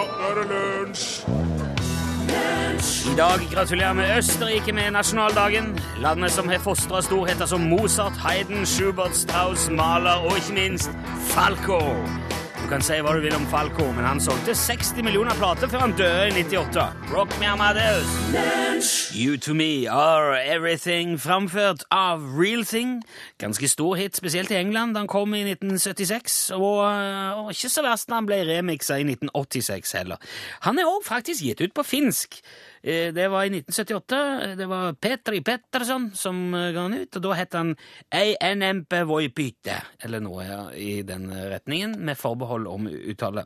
nå er det lunsj! I dag gratulerer vi Østerrike med nasjonaldagen. Landet som har fostra storheter som Mozart, Heiden, Schubert, Strauss, Mahler og ikke minst Falco. Kan si hva du vil om Falco, men han solgte 60 millioner plater før han døde i 98. Rock me Amadeus. You to me are everything, framført av Real Thing. Ganske stor hit, spesielt i England han kom i 1976, og, og ikke så verst da han ble remiksa i 1986 heller. Han er òg faktisk gitt ut på finsk. Eh, Det var i 1978. Det var Petri Petterson som eh, ga han ut, og da het han Ei NMP Voipyte, eller noe ja, i den retningen, med forbehold om uttale.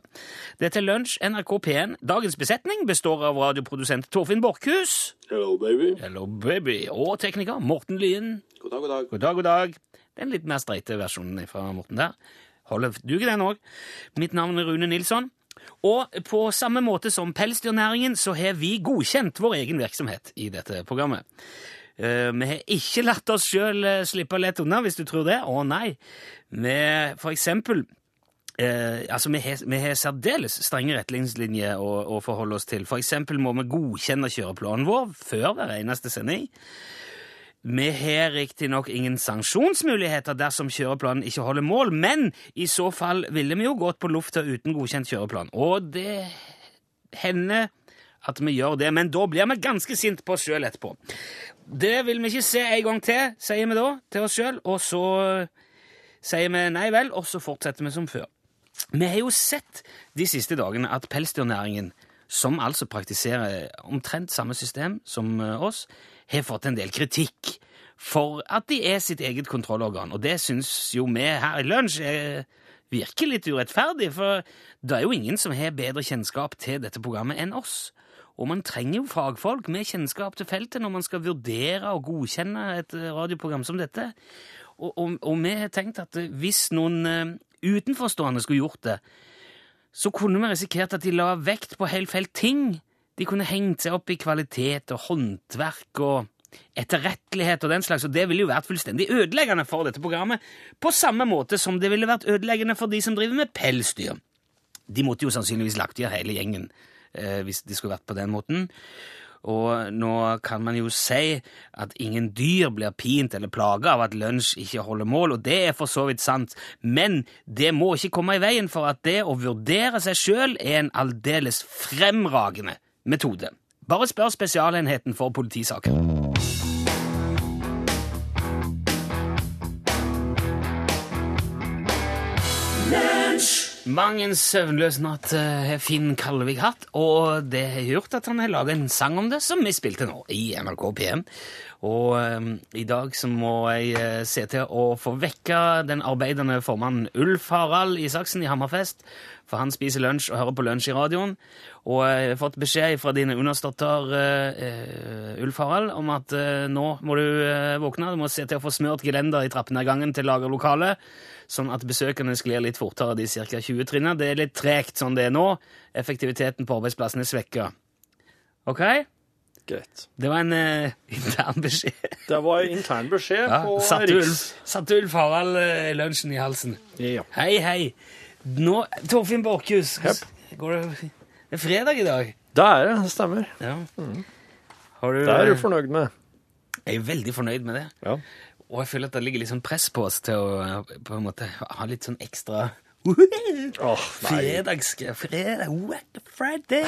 Det er til lunsj NRK P1. Dagens besetning består av radioprodusent Torfinn Borchhus. Hello, baby. Hello, baby. Og tekniker Morten Lyen. God dag, god dag. God dag, god dag. Den litt mer streite versjonen fra Morten der. Holder duger den òg. Mitt navn er Rune Nilsson. Og på samme måte som pelsdyrnæringen så har vi godkjent vår egen virksomhet i dette programmet. Eh, vi har ikke latt oss sjøl slippe lett unna, hvis du tror det. Å nei. Vi, for eksempel eh, altså Vi har, vi har særdeles strenge retningslinjer å, å forholde oss til. For eksempel må vi godkjenne kjøreplanen vår før hver eneste sending. Vi har riktignok ingen sanksjonsmuligheter dersom kjøreplanen ikke holder mål, men i så fall ville vi jo gått på lufta uten godkjent kjøreplan. Og det hender at vi gjør det, men da blir vi ganske sint på oss sjøl etterpå. Det vil vi ikke se en gang til, sier vi da til oss sjøl, og så sier vi nei vel, og så fortsetter vi som før. Vi har jo sett de siste dagene at pelsdyrnæringen, som altså praktiserer omtrent samme system som eh, oss, har fått en del kritikk for at de er sitt eget kontrollorgan. Og det syns jo vi her i Lunsj er- virker litt urettferdig, for det er jo ingen som har bedre kjennskap til dette programmet enn oss. Og man trenger jo fagfolk med kjennskap til feltet når man skal vurdere og godkjenne et eh, radioprogram som dette. Og, og, og vi har tenkt at eh, hvis noen eh, utenforstående skulle gjort det, så kunne vi risikert at de la vekt på helt feil ting. De kunne hengt seg opp i kvalitet og håndverk og etterrettelighet og den slags, og det ville jo vært fullstendig ødeleggende for dette programmet, på samme måte som det ville vært ødeleggende for de som driver med pelsdyr. De måtte jo sannsynligvis lagt igjen hele gjengen eh, hvis de skulle vært på den måten. Og nå kan man jo si at ingen dyr blir pint eller plaga av at lunsj ikke holder mål, og det er for så vidt sant, men det må ikke komme i veien for at det å vurdere seg sjøl er en aldeles fremragende metode. Bare spør Spesialenheten for politisaker. Mang en søvnløs natt eh, har Finn Kalvik hatt, og det har gjort at han har laget en sang om det, som vi spilte nå i NRK P1. Og um, i dag så må jeg eh, se til å få vekka den arbeidende formannen Ulf Harald Isaksen i Hammerfest, for han spiser lunsj og hører på lunsj i radioen. Og jeg har fått beskjed fra dine understøtter uh, Ulf Harald om at uh, nå må du uh, våkne, du må se til å få smørt gelender i trappenedgangen til lagerlokalet, sånn at besøkende sklir litt fortere de ca. 20 trinnene. Det er litt tregt sånn det er nå. Effektiviteten på arbeidsplassen er svekka. Ok? Greit. Det var en uh, intern beskjed. Det var en intern beskjed Ja, på satt Riks. Ulf, satte Ulf Harald uh, lunsjen i halsen. Ja. Hei, hei. Nå, Torfinn Borchhus, Hepp. går det Det er fredag i dag. Det er det. Det stemmer. Ja. Har du, Det er du fornøyd med. Jeg er veldig fornøyd med det. Ja. Og jeg føler at det ligger litt sånn press på oss til å eh, på en måte ha litt sånn ekstra oh. Fredags... Fredag, what Friday?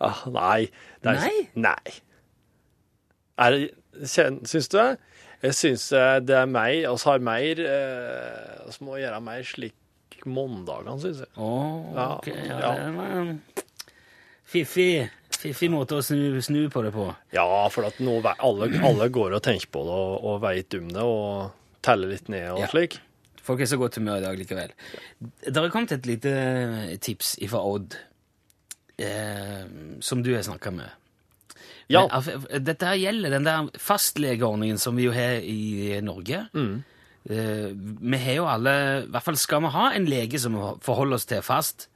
Ah, nei. Er, Nei? Nei. Er det, syns du det? Jeg syns eh, det er mer Vi har mer eh, Vi må gjøre mer slik mandagene, syns jeg. Ja, ok. Ja, ja. en fiffig, fiffig måte å snu, snu på det på. Ja, for at nå alle, alle går og tenker på det og, og veit om det og teller litt ned og Ja. slik. Folk er så godt humør i dag likevel. Det har kommet et lite tips fra Odd, eh, som du har snakka med. Ja. Men, altså, Dette her gjelder den der fastlegeordningen som vi jo har i Norge. Mm. Eh, vi har jo alle I hvert fall skal vi ha en lege som vi forholder oss til fast.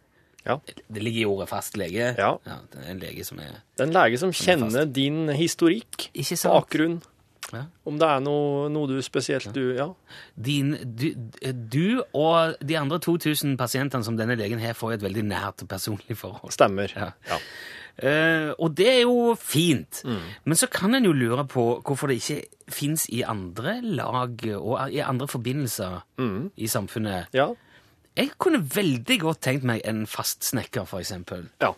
Ja. Det ligger i ordet fastlege. Ja. det er en lege som er Det er en lege som som kjenner din historikk, bakgrunn. Ja. Om det er noe, noe du spesielt du Ja. Din, du, du og de andre 2000 pasientene som denne legen har, får et veldig nært og personlig forhold. Stemmer. Ja. Ja. Uh, og det er jo fint. Mm. Men så kan en jo lure på hvorfor det ikke fins i andre lag og i andre forbindelser Mm. i samfunnet. ja. Jeg kunne veldig godt tenkt meg en fast snekker, for eksempel. Ja.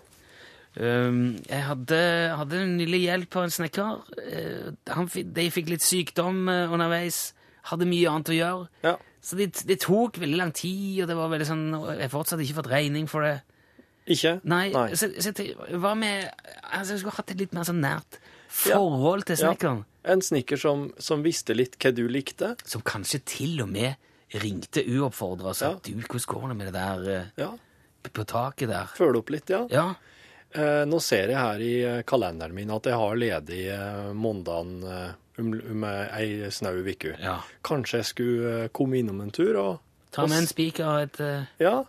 Um, jeg hadde, hadde nylig hjelp av en snekker. Uh, de fikk litt sykdom uh, underveis. Hadde mye annet å gjøre. ja. Så det, de tok veldig lang tid, og det var veldig sånn, jeg har fortsatt ikke fått regning for det. Ikke? Nei, Nei. Så, så jeg hva med altså, Jeg skulle hatt et litt mer sånn nært forhold til Ja. En snekker som, som visste litt hva du likte. Som kanskje til og med ringte uoppfordra og sa Ja. du, hvordan går det med det der eh, Ja. på taket der? Følge opp litt, ja. Ja, Eh, nå ser jeg her i eh, kalenderen min at jeg har ledig eh, mandagen eh, om, um, um, ei snau uke. ja. Kanskje jeg skulle eh, komme innom en tur og Ta med en spiker og et eh, Ja.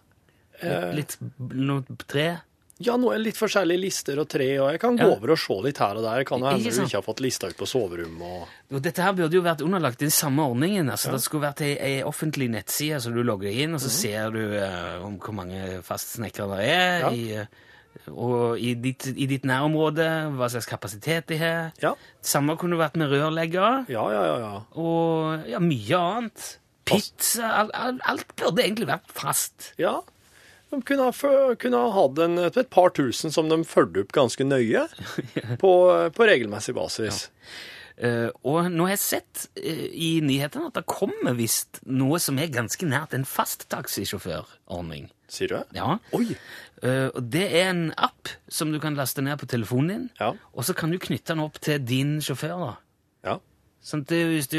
Eh, litt noe tre. Ja, nå er det litt forskjellige lister og tre, og jeg kan gå Ja. over og se litt her og der. Kan Ikke hende du ikke har fått lista ut på soverommet og Og dette her burde jo vært underlagt den samme ordningen. altså Det skulle vært ei, ei offentlig nettside så du logger inn, og så ser du uh, om hvor mange fastsnekkere det er, Ja. i, eh, og i ditt, i ditt nærområde, hva slags kapasitet de har. Ja. Samme kunne vært med rørleggere, Ja, ja, ja. ja. og ja, mye annet. Pizza, alt, alt, alt burde egentlig vært fast. ja. De kunne ha, kunne ha hatt en, et par tusen som de fulgte opp ganske nøye på, på regelmessig basis. Eh, og nå har jeg sett uh, i nyhetene at det kommer visst noe som er ganske nært en fast taxisjåførordning. Sier du det? Ja. Oi! Uh, og det er en app som du kan laste ned på telefonen din, Ja. og så kan du knytte den opp til din sjåfør. da. Ja. Sånn at hvis du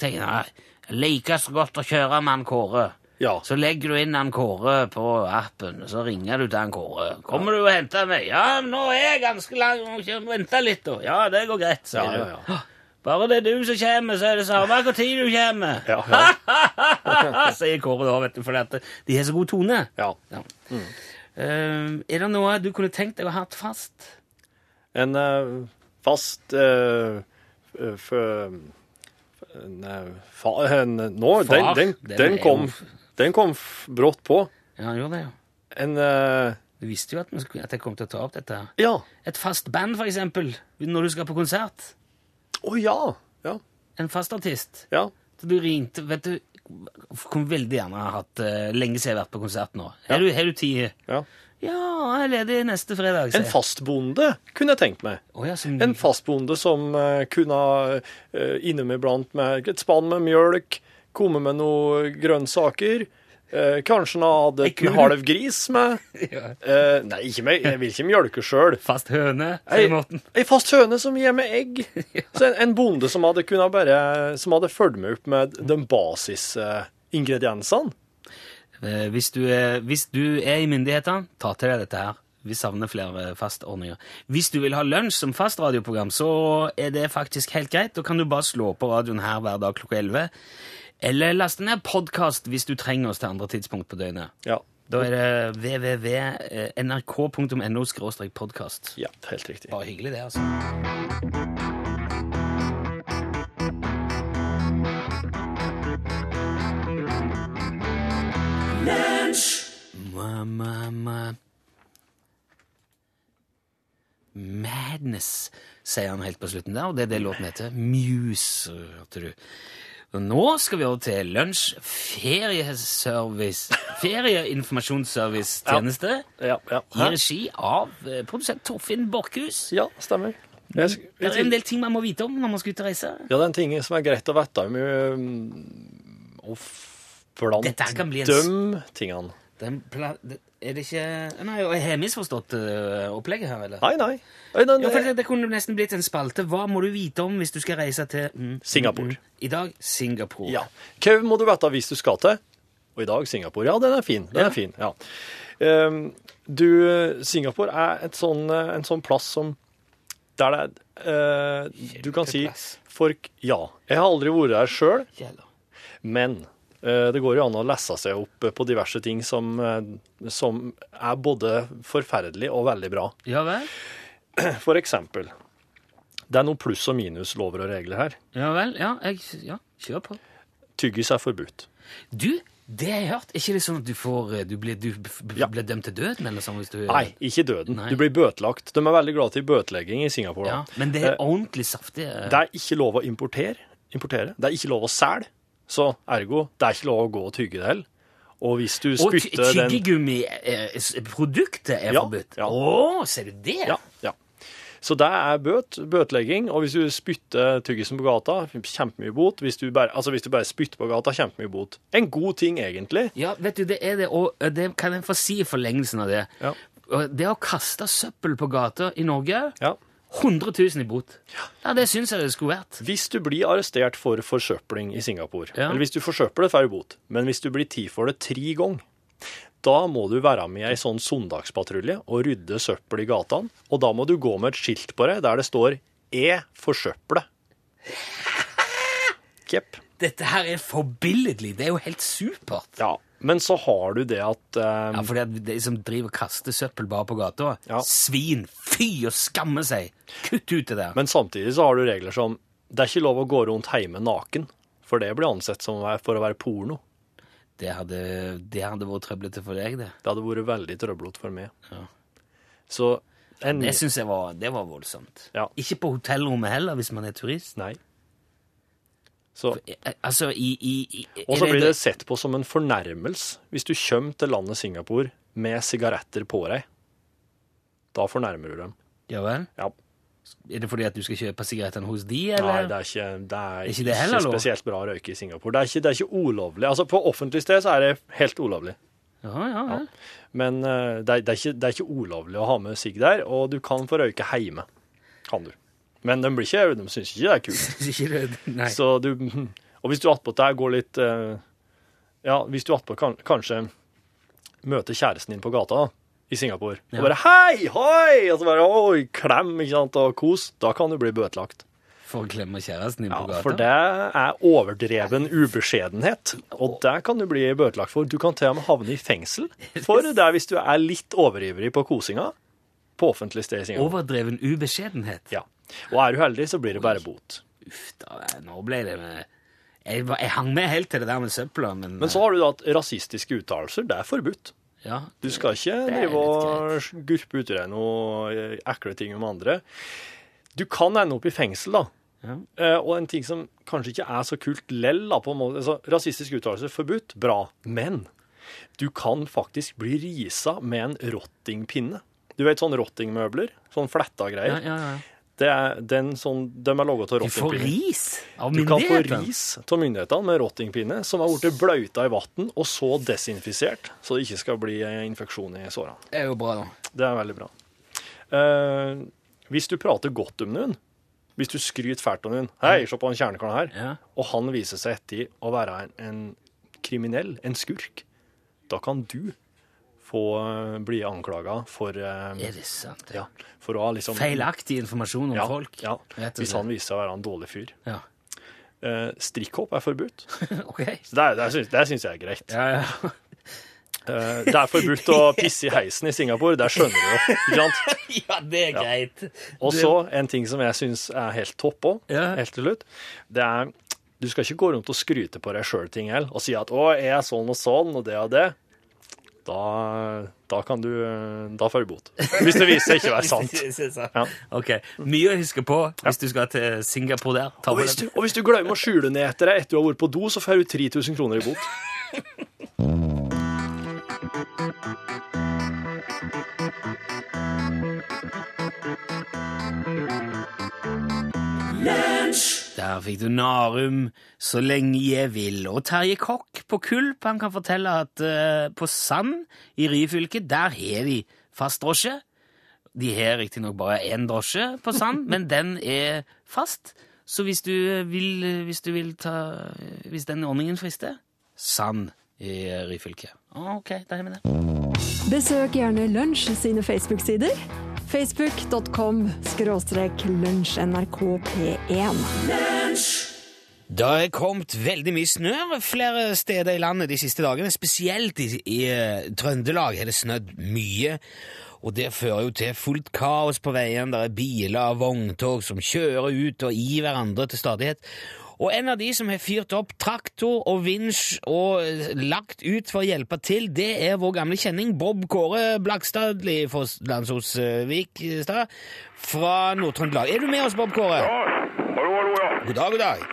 tenker nei, jeg liker så godt å kjøre med han Kåre, Ja. så legger du inn han Kåre på appen, og så ringer du til han Kåre. 'Kommer du og henter meg?' 'Ja, nå er jeg ganske lang, vente litt', da. 'Ja, det går greit', sier Ja, ja, du. ja. Bare det er du som kommer, så er det samme hvor tid du kommer. Ja, ja. sier Kåre da, vet du, for de har så god tone. ja. Ja. Eh, er det noe du kunne tenkt deg å ha hatt fast? En uh, fast uh, for, en, fa, en, Nå, den, Far, den, den den, er kom, jo- den kom brått på. Ja, han gjorde det, jo. En eh, Du visste jo at, vi skulle, at jeg kom til å ta opp dette. her. Ja. Et fast band, for eksempel, når du skal på konsert. Å ja. Ja. En fast artist. Ja. Så du ringte Vet du, kunne veldig gjerne ha hatt eh, Lenge siden jeg har vært på konsert nå. Ja. Har du, har du tid? ja. Ja, jeg er ledig neste fredag. sier En jeg. fastbonde kunne jeg tenkt meg. Å ja, som, En fastbonde som eh, kunne uh, innom iblant med et spann med mjølk, komme med noen grønnsaker. Eh, kanskje han hadde en halv gris med. Ja. Eh, nei, ikke med, Jeg vil ikke mjølke sjøl. Fast høne, sier Morten. ei fast høne som gir meg egg. Så en, en bonde som hadde kunnet bare Som hadde fulgt meg opp med de basisingrediensene. Eh, Hvis du, hvis du er i myndighetene, ta til deg dette her. Vi savner flere fastordninger. Hvis du vil ha lunsj som fast radioprogram, så er det faktisk helt greit. Da kan du bare slå på radioen her hver dag klokka 11. Eller laste ned podkast hvis du trenger oss til andre tidspunkt på døgnet. Ja. Da er det www.nrk.no podkast. ja, helt riktig. Bare hyggelig, det, altså. Ma, ma, ma. Madness, sier han helt på slutten der, og det er det låten heter. Muse, hørte du. Nå skal vi over til lunsj. Ferieservice. Ferieinformasjonsservice-tjeneste. Ja, ja. I regi av eh, produsent Torfinn Borchhus. ja stemmer. Jeg, Det er en del ting man må vite om når man skal ut og reise. Ja, det er en ting som er greit å vite om og blant Dette her kan bli en de tingene. Den pla er det ikke Nei, jeg har misforstått eh, opplegget her, eller? Nei, nei. Nei, nei, Ja, for det, det kunne nesten blitt en spalte. Hva må du vite om hvis du skal reise til mm, Singapore. mm, I dag Singapore. Ja. Hva må du vite hvis du skal til? Og i dag Singapore. Ja, den er fin. Den Ja. er fin, ja. Um, du, Singapore er sånn, eh, en sånn plass som Der det er uh, Du kan si folk Ja. Jeg har aldri vært der sjøl, men det går jo an å lese seg opp på diverse ting som, eh, som er både forferdelig og veldig bra. Ja vel? For eksempel, Det er noen pluss og minus lover og regler her. Ja vel. Ja, jeg, ja kjør på. Tyggis er forbudt. Du, det har jeg hørt. Er ikke det sånn at du får Du blir, du Ja. blir dømt til døden, eller sånn? hvis du... Nei, ikke døden. Nei. Du blir bøtelagt. De er veldig glad til bøtelegging i Singapore. Ja, men det er Eh, ordentlig saftig. Det er ikke lov å importere. importere. Det er ikke lov å selge. Så ergo, det er ikke lov å gå og tygge det heller. Og hvis du spytter den tyggegummi-produktet er Ja, forbudt? ja. Å, ser du det? Ja, ja. Så det er bøt, bøtelegging, og hvis du spytter tyggisen på gata, kjempemye bot. Hvis du bare, altså hvis du bare spytter på gata, kjempemye bot. En god ting, egentlig. Ja, vet du, det er det, og det kan jeg få si i forlengelsen av det. Ja. Det å kaste søppel på gata i Norge, Ja. 100 000 i bot. Ja, det syns jeg det skulle vært. Hvis du blir arrestert for forsøpling i Singapore, Ja. eller hvis du forsøpler det, får du bot. Men hvis du blir tid for det tre ganger, da må du være med i ei sånn søndagspatrulje og rydde søppel i gatene. Og da må du gå med et skilt på deg der det står 'E forsøple'. Jepp. Dette her er forbilledlig. Det er jo helt supert. Ja. Men så har du det at eh, Ja, for det er de som driver og kaster søppel bare på gata, Ja. svin, fy og skamme seg. Kutt ut det der. Men samtidig så har du regler som det er ikke lov å gå rundt hjemme naken, for det blir ansett som for å være porno. Det hadde, det hadde vært trøblete for deg, det. Det hadde vært veldig trøblete for meg. Ja. Så en, Det syns jeg var, det var voldsomt. Ja. Ikke på hotellrommet heller, hvis man er turist. Nei. Så, Eh, Altså, i, i, i og så blir det sett på som en fornærmelse hvis du kommer til landet Singapore med sigaretter på deg. Da fornærmer du dem. Ja vel? Ja. Er det fordi at du skal kjøpe sigarettene hos de, Nei, det er ikke, det er ikke det heller ikke spesielt bra å røyke i Singapore. Det er ikke, det er ikke ulovlig. Altså, på offentlig sted så er det helt ulovlig. Ja, ja, ja. Men uh, det, er, det, er ikke, det er ikke ulovlig å ha med sigg der, og du kan få røyke hjemme. Kan du. Men de, blir ikke, de syns ikke det er kult. Nei. Så du, og hvis du attpåtil går litt eh, Ja, hvis du attpåt kan, kanskje møter kjæresten din på gata i Singapore, Ja. og bare 'hei, hoi!' og så bare 'oi, klem' ikke sant, og kos, da kan du bli bøtelagt. For å klemme kjæresten din Ja, på gata? for det er overdreven ubeskjedenhet, og det kan du bli bøtelagt for. Du kan til og med havne i fengsel for det er hvis du er litt overivrig på kosinga på offentlig sted i Singapore. Overdreven ubeskjedenhet? Ja. Og er du heldig, så blir det bare bot. Uff da, nå ble det med jeg, jeg hang med helt til det der med søpla, men, Men så har du da at rasistiske uttalelser, det er forbudt. ja, Du skal ikke drive og gurpe uti deg noe eh, ekle ting om andre. Du kan ende opp i fengsel, da. Ja. Uh, og en ting som kanskje ikke er så kult lell, da, på en måte. Altså, rasistisk uttalelse forbudt, bra. Men du kan faktisk bli risa med en rottingpinne. Du vet sånne rottingmøbler? Sånn fletta ja, greier. ja, ja. Det er den sånn, de er laga av Du får rottingpinne. ris av Du kan få ris av myndighetene med rottingpinne som har blitt bløta i vann og så desinfisert, så det ikke skal bli infeksjon i sårene. Det er jo bra, da. Det er veldig bra. Uh, hvis du prater godt om noen, hvis du skryter fælt om noen Hei, se på han kjernekaren her. Ja. Og han viser seg etter å være en, en kriminell, en skurk. Da kan du få eh, bli anklaga for eh, Er det sant? ja, for å ha liksom Feilaktig informasjon om ja, folk? Ja, hvis han viser seg å være en dårlig fyr. Ja. Eh, strikkhopp er forbudt. OK. Så det, det, syns, det syns jeg er greit. Ja, ja. Det er forbudt å pisse i heisen i Singapore, det skjønner du jo. ja, det er greit. Og så en ting som jeg syns er helt topp òg, Ja. helt til slutt, det er Du skal ikke gå rundt og skryte på deg sjøl ting heller, og si at 'å, jeg er sånn og sånn, og det og det'. Da, da kan du Da får du bot. Hvis det viser seg ikke å være sant. Ja. Ok. Mye å huske på hvis du skal til Singapore der. Og hvis, du, og hvis du glemmer å skjule ned etter deg etter du har vært på do, så får du 3000 kroner i bot. Der fikk du Narum, Så lenge jeg vil. Og Terje Kokk på Kulp han kan fortelle at uh, på Sand i Ryfylke, der har de fast drosje. De har riktignok bare én drosje på Sand, men den er fast. Så hvis du vil, hvis du vil ta Hvis den ordningen frister Sand i Ryfylke. Ok, der er vi det. Besøk gjerne Lunsj sine Facebook-sider. Facebook.com skråstrek lunsjnrkp1. Det er kommet veldig mye snø flere steder i landet de siste dagene. Spesielt i, i eh, Trøndelag har det snødd mye. Og det fører jo til fullt kaos på veien. Det er biler og vogntog som kjører ut og i hverandre til stadighet. Og en av de som har fyrt opp traktor og vinsj og eh, lagt ut for å hjelpe til, det er vår gamle kjenning Bob Kåre Blakstadli Landshosvik Stad fra Nord-Trøndelag. Er du med oss, Bob Kåre? Ja, hallo, hallo, ja. God dag, god dag.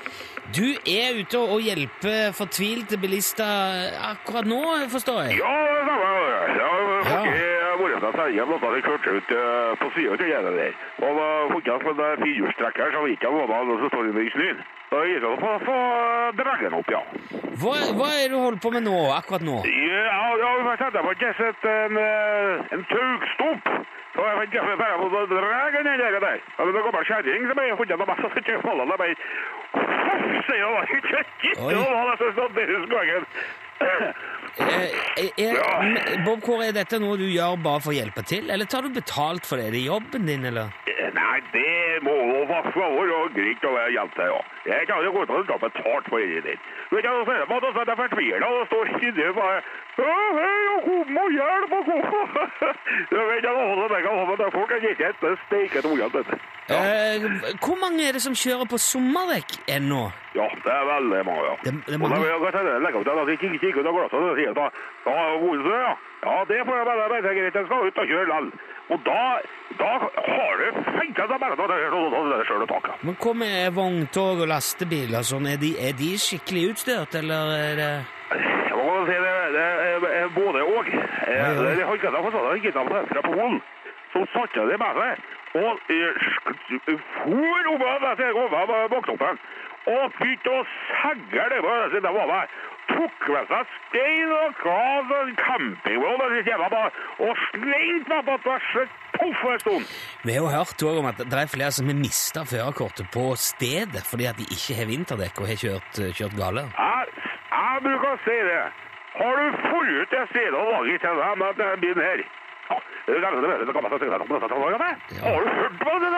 Du er ute og hjelper fortvilte bilister akkurat nå, forstår jeg? Ja, det stemmer. Jeg har vært med ferja, blant annet kjørt ut eh, på sida til gjerdet der. Og da fikk jeg en firehjulstrekker, så vet jeg hva det er som står med i snøen. Da gikk jeg få dra den opp, ja. Hva, hva er det du holder på med nå, akkurat nå? Ja, ja, jeg på sett en, eh, en. Så jeg vet ikke, bare på å dra den der der. Ja, det går kjerring som jeg funnet, og så ikke faller det bare... Huff, sier jeg ikke gitt, Oi. det sånn deres gangen. Eh, er, Ja. er, Bob Kåre, er dette noe du gjør bare for å hjelpe til, eller tar du betalt for det? Er det jobben din, eller? Eh, Nei, det må jo faktisk være greit å hjelpe hjelp til, ja. Jeg kan jo godt ta betalt for det der. Du vet, jeg er fortvilet, og står inni bare hei, kom og hjelp, og kom. Du vet, jeg det kan ha det folk, jeg ikke et steiket ungene. Ja. Eh, hvor mange er det som kjører på sommerdekk ennå? ja, det er veldig mange, ja. Det- det er mange? Og da vil jeg legge opp til at ikke kikker ut av glasset, og sier da, ja, Olsø, ja. Ja, det får jeg bare, greit, jeg skal ut og kjøre likevel. Og da, da har du fengt deg bare til det sjøl det og taket. Men hva med vogntog og lastebiler? Sånn, er, de, er de skikkelig utstyrt, eller er det Jeg må si det, det er er både og. Oi. Det det gikk av fra Polen, som satte det med seg, og eh, for over baktoppen, og begynte å segge det var det var. Tok med seg stein og glas og campingvogn og slengte meg på tvers, stund. Vi har jo hørt om at det er flere som har mista førerkortet på stedet fordi at de ikke har vinterdekk og har kjørt, kjørt gale. Jeg, jeg bruker å si det. Har du funnet ut det stedet og laget til deg med den bilen her? Ja, er. Har du hørt på det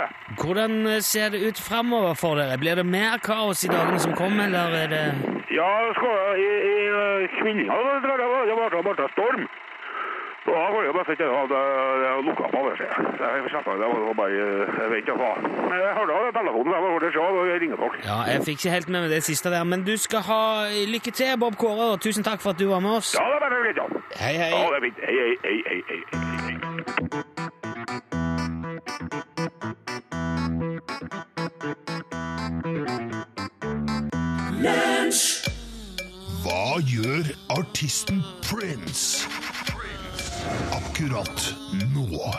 er. Hvordan ser det ut framover for dere? Blir det mer kaos i dagene som kommer, eller er det Ja, skal i, i eh, det var, det var storm. Så da får jeg bare sitte og. Jeg det, var bare, vet. Men Jeg hørte av telefonen, jeg var se, og jeg ringer folk. Ja, jeg fikk ikke helt med meg det siste der, men du skal ha lykke til, Bob Kåre, og tusen takk for at du var med oss. Ja, det er bare greit, ja. Hei, hei. Ja, det er fint. Hei, hei, hei, hei. Hva gjør artisten Prince akkurat nå?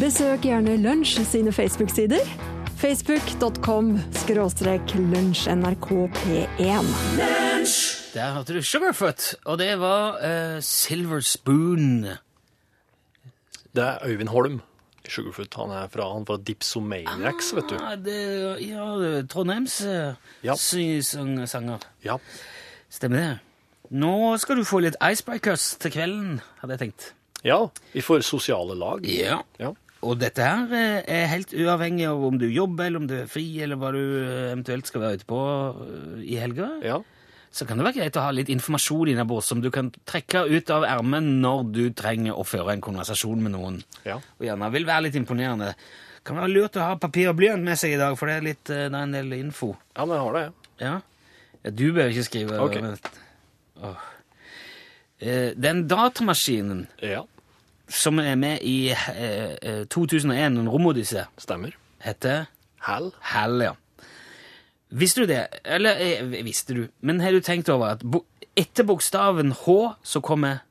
Besøk gjerne Lunsj sine Facebook-sider. Facebook.com skråstrek lunsjnrkp1. Der hørte du Sugarfoot, og det var eh, Silver Spoon. Det er Øyvind Holm Sugarfoot. Han er fra, han fra Dipsomaniacs, vet du. Ah, det, ja, Trondheims eh, Ja. sy- sang- sanger. Ja. Stemmer det? Nå skal du få litt icebreakers til kvelden, hadde jeg tenkt. Ja, vi får sosiale lag. Ja. Ja. Og dette her eh, er helt uavhengig av om du jobber, eller om du er fri, eller hva du eh, eventuelt skal være ute på eh, i helga. Ja. Så kan det være greit å ha litt informasjon innabords som du kan trekke ut av ermet når du trenger å føre en konversasjon med noen. Ja. Og gjerne vil være litt imponerende. Kan være lurt å ha papir og blyant med seg i dag, for det er, litt, det er en del info. ja, men jeg har det, ja. Ja, ja du behøver ikke skrive. Ok. men- Eh, Den datamaskinen Ja, som er med i eh, eh, 2001, en romodyssé, stemmer. heter Hal. HAL, ja. Visste du det? Eller eh, visste du, men har du tenkt over at bo etter bokstaven H så kommer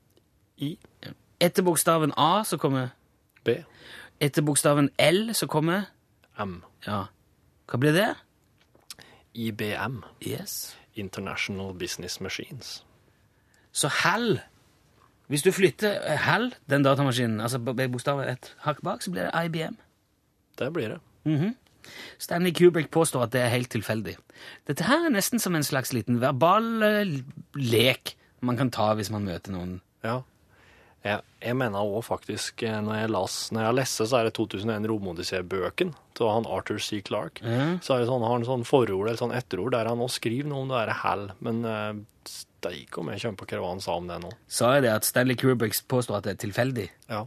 I. Etter bokstaven A så kommer B. Etter bokstaven L så kommer M. Ja. Hva blir det? IBM. Yes. International Business Machines. Så HAL Hvis du flytter eh, HAL, den datamaskinen, altså begge bokstaver et hakk bak, så blir det IBM. Det blir det. Stanley Kubrick påstår at det er helt tilfeldig. Dette her er nesten som en slags liten verbal eh, lek man kan ta hvis man møter noen. Ja. Jeg, jeg mener òg faktisk, eh, når jeg, las, når jeg leser, så er det 2001 Romodyssé-bøken til han Arthur C. Clarke. Mm. Så er det sånn, har han sånn forord eller sånn etterord der han også skriver noe om det der hell. Men uh, steik om jeg kommer på hva han sa om det nå. Sa jeg det at Stanley Kubrick påstår at det er tilfeldig? Ja.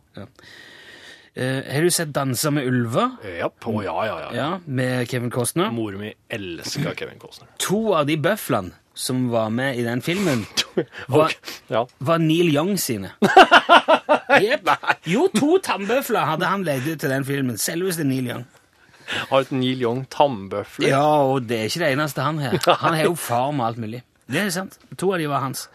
Eh, har du sett 'Danser med ulver'? Ja, på, ja, ja, ja. Ja, Med Kevin Costner? Mor mi elsker Kevin Costner. To av de bøflene som var med i den filmen, var, Ja. var Neil Young sine. Jepp. Jo, to tannbøfler hadde han leid ut til den filmen. Selveste Neil Young. Har et Neil Young tannbøfler. Ja, og det er ikke det eneste han har. Han har jo far med alt mulig. Det er sant. To av de var hans.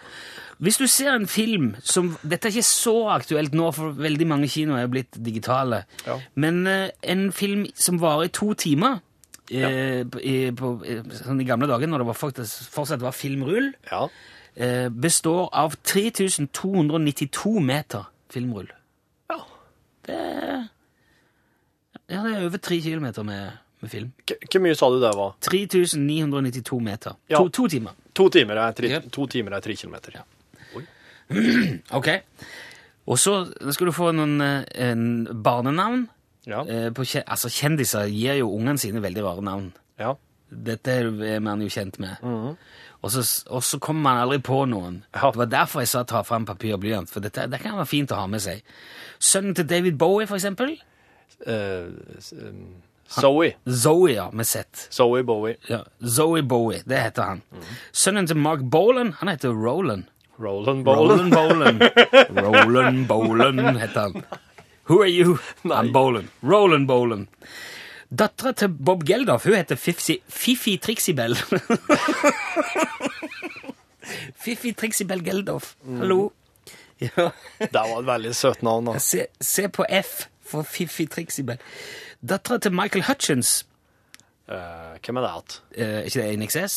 Hvis du ser en film som Dette er ikke så aktuelt nå, for veldig mange kinoer er blitt digitale. Ja. Men eh, en film som varer i to timer eh, i, på, eh, sånn I gamle dager, når det var faktisk, fortsatt var filmrull, Ja. eh, består av 3292 meter filmrull. Ja. Det ja, det er over tre kilometer med, med film. Hvor mye sa du det var? 3992 meter. Ja. To, to timer. To timer er tre, timer er tre kilometer. Ok. Og så skal du få noen eh, en barnenavn. Ja. Eh, på, altså, kjendiser gir jo ungene sine veldig rare navn. ja. Dette er man jo kjent med. og, så, og så kommer man aldri på noen. Ja. Det var derfor jeg sa ta fram papir og blyant, for dette, det kan være fint å ha med seg. Sønnen til David Bowie, for eksempel. Uh, Zoe. Han, Zoe. Ja, med Z. Zoe Bowie. Ja, Zoe Bowie, det heter han. Sønnen til Mark Bolan, han heter Roland. Roland. Roland Bolan. Roland Bolan heter han. Who are you? I'm Bolan. Roland Bolan. Dattera til Bob Geldof, hun heter Fifsi, Fifi Trixibel. Fifi Trixibel Geldof. Hallo. Ja. Det var et veldig søtt navn. da. Se, se på F for Fifi Trixibel. Dattera til Michael Hutchins, Eh, hvem er det igjen? eh, ikke det NXS?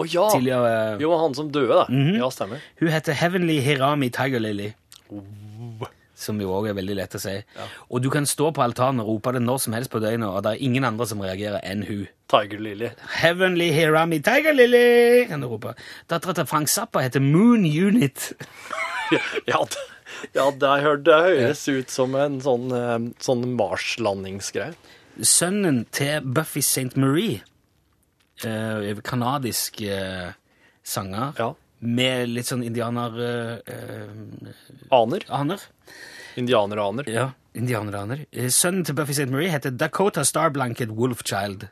Å ja! Tidligere Jo, han som døde, det. Ja, stemmer. Hun heter Heavenly Hirami Tiger Lily. Som jo òg er veldig lett å si. Og du kan stå på altanen og rope det når som helst på døgnet, og det er ingen andre som reagerer enn hun. Tiger Lily. Heavenly Hirami Tiger Lily! kan du rope. Dattera til Frank Zappa heter Moon Unit. Ja, det, ja, det høres ut som en sånn, eh, sånn Mars-landingsgreie. Sønnen til Buffy St. Marie, eh, kanadisk eh, sanger, Ja. Med litt sånn indianer... Eh, eh, Aner. aner. Indianeraner. Ja, indianeraner. Eh, Sønnen til Buffy St. Marie heter Dakota Starblanket Wolfchild,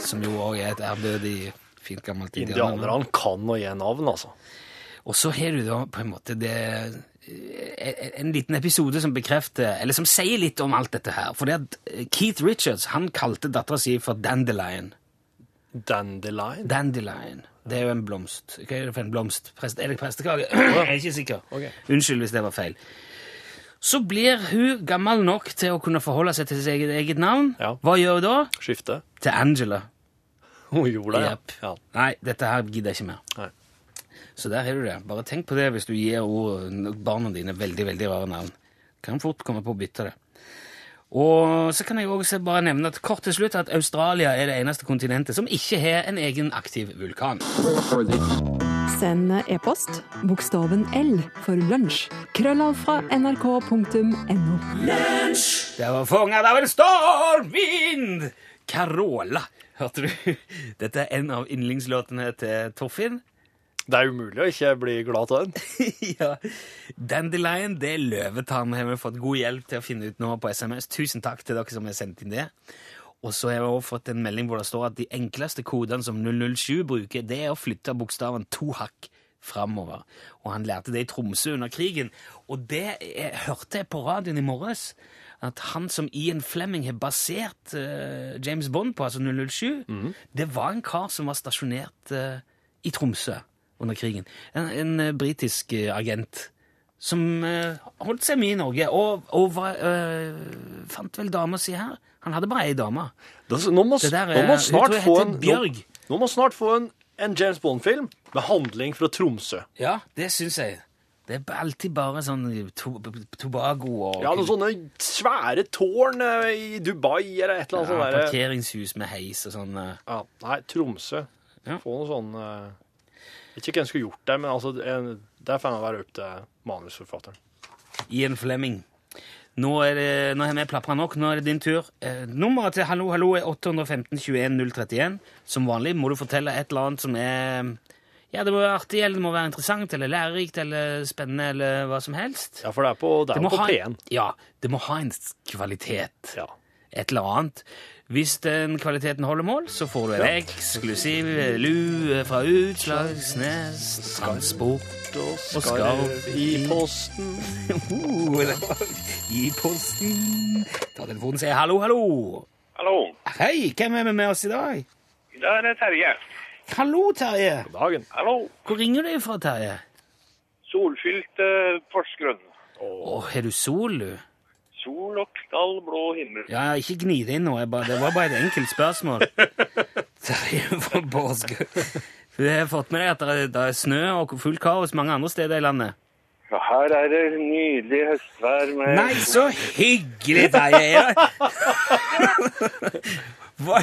som jo òg er et ærbødig, fint gammelt indianer. Indianerne kan å gi navn, altså. Og så har du da på en måte det eh, En liten episode som bekrefter, eller som sier litt om alt dette her. For det at Keith Richards han kalte dattera si for Dandelion. Dandelion. Dandelion. Det er jo en blomst. Hva er det for en blomst? Er det prestekake? Jeg er ikke sikker. Okay. Unnskyld hvis det var feil. Så blir hun gammel nok til å kunne forholde seg til sitt eget, eget navn. Ja. Hva gjør hun da? Skifte. Til Angela. Hun gjorde det, yep. ja. Nei, dette her gidder jeg ikke mer. Nei. Så der har du det. Bare tenk på det hvis du gir ord, barna dine veldig veldig rare navn. Kan fort komme på å bytte det. Og så kan jeg også bare nevne at kort til slutt at Australia er det eneste kontinentet som ikke har en egen aktiv vulkan. Send e-post bokstaven L for lunsj. Krøllav fra nrk.no. Det var fanget av en stormvind! Carola, hørte du? Dette er en av yndlingslåtene til Torfinn. Det er umulig å ikke bli glad av den. ja. Dandelion, det er løvetann, har vi fått god hjelp til å finne ut nå på SMS. Tusen takk til dere som har sendt inn det. Og så har jeg også fått en melding hvor det står at de enkleste kodene som 007 bruker, det er å flytte bokstaven to hakk framover. Og han lærte det i Tromsø under krigen. Og det jeg, hørte jeg på radioen i morges. At han som Ian Fleming har basert uh, James Bond på, altså 007, det var en kar som var stasjonert uh, i Tromsø under krigen. En, en eh, britisk eh, agent som eh, holdt seg mye i Norge, og, og var, eh, fant vel dama si her. Han hadde bare ei dame. Nå må, der nå er- må snart få en Bjørg. Nå, nå må snart få en, en James Bond-film med handling fra Tromsø. Ja, det syns jeg. Det er alltid bare sånn to, Tobago og Ja, noen sånne svære tårn i Dubai eller et eller ja, annet sånt. der. parkeringshus med heis og sånn. Ja, nei, Tromsø. Ja. Få noe sånn ikke hvem som skulle gjort det, men altså, det får det være opp til manusforfatteren. Ian Flemming. Nå, er det, nå har vi plapra nok. Nå er det din tur. Eh, nummeret til Hallo Hallo er 815 21 031. Som vanlig må du fortelle et eller annet som er Ja, det må være artig, eller det må være interessant, eller lærerikt, eller spennende, eller hva som helst. Ja, for det er på, det er det på P1. Ja, det må ha en kvalitet. Ja. Et eller annet. Hvis den kvaliteten holder mål, så får du en eksklusiv lue fra Utslagsnes Transport. Og skarv i i- posten. Det var I posten. Ta telefonen og si hallo, hallo. Hallo, Hei, hvem er vi med oss i dag? det er Terje. Hallo, Terje. God Dagen. Hallo, Hvor ringer du fra, Terje? solfylt uh, Porsgrunn. Å, har du sol, du? Sol og knall blå himmel. Ja, ikke gni det inn nå. Jeg bare, det var bare et enkelt spørsmål. For jeg har fått med deg at det er, det er snø og fullt kaos mange andre steder i landet. Ja, her er det nydelig høstvær med Nei, så hyggelig, Terje! Hva?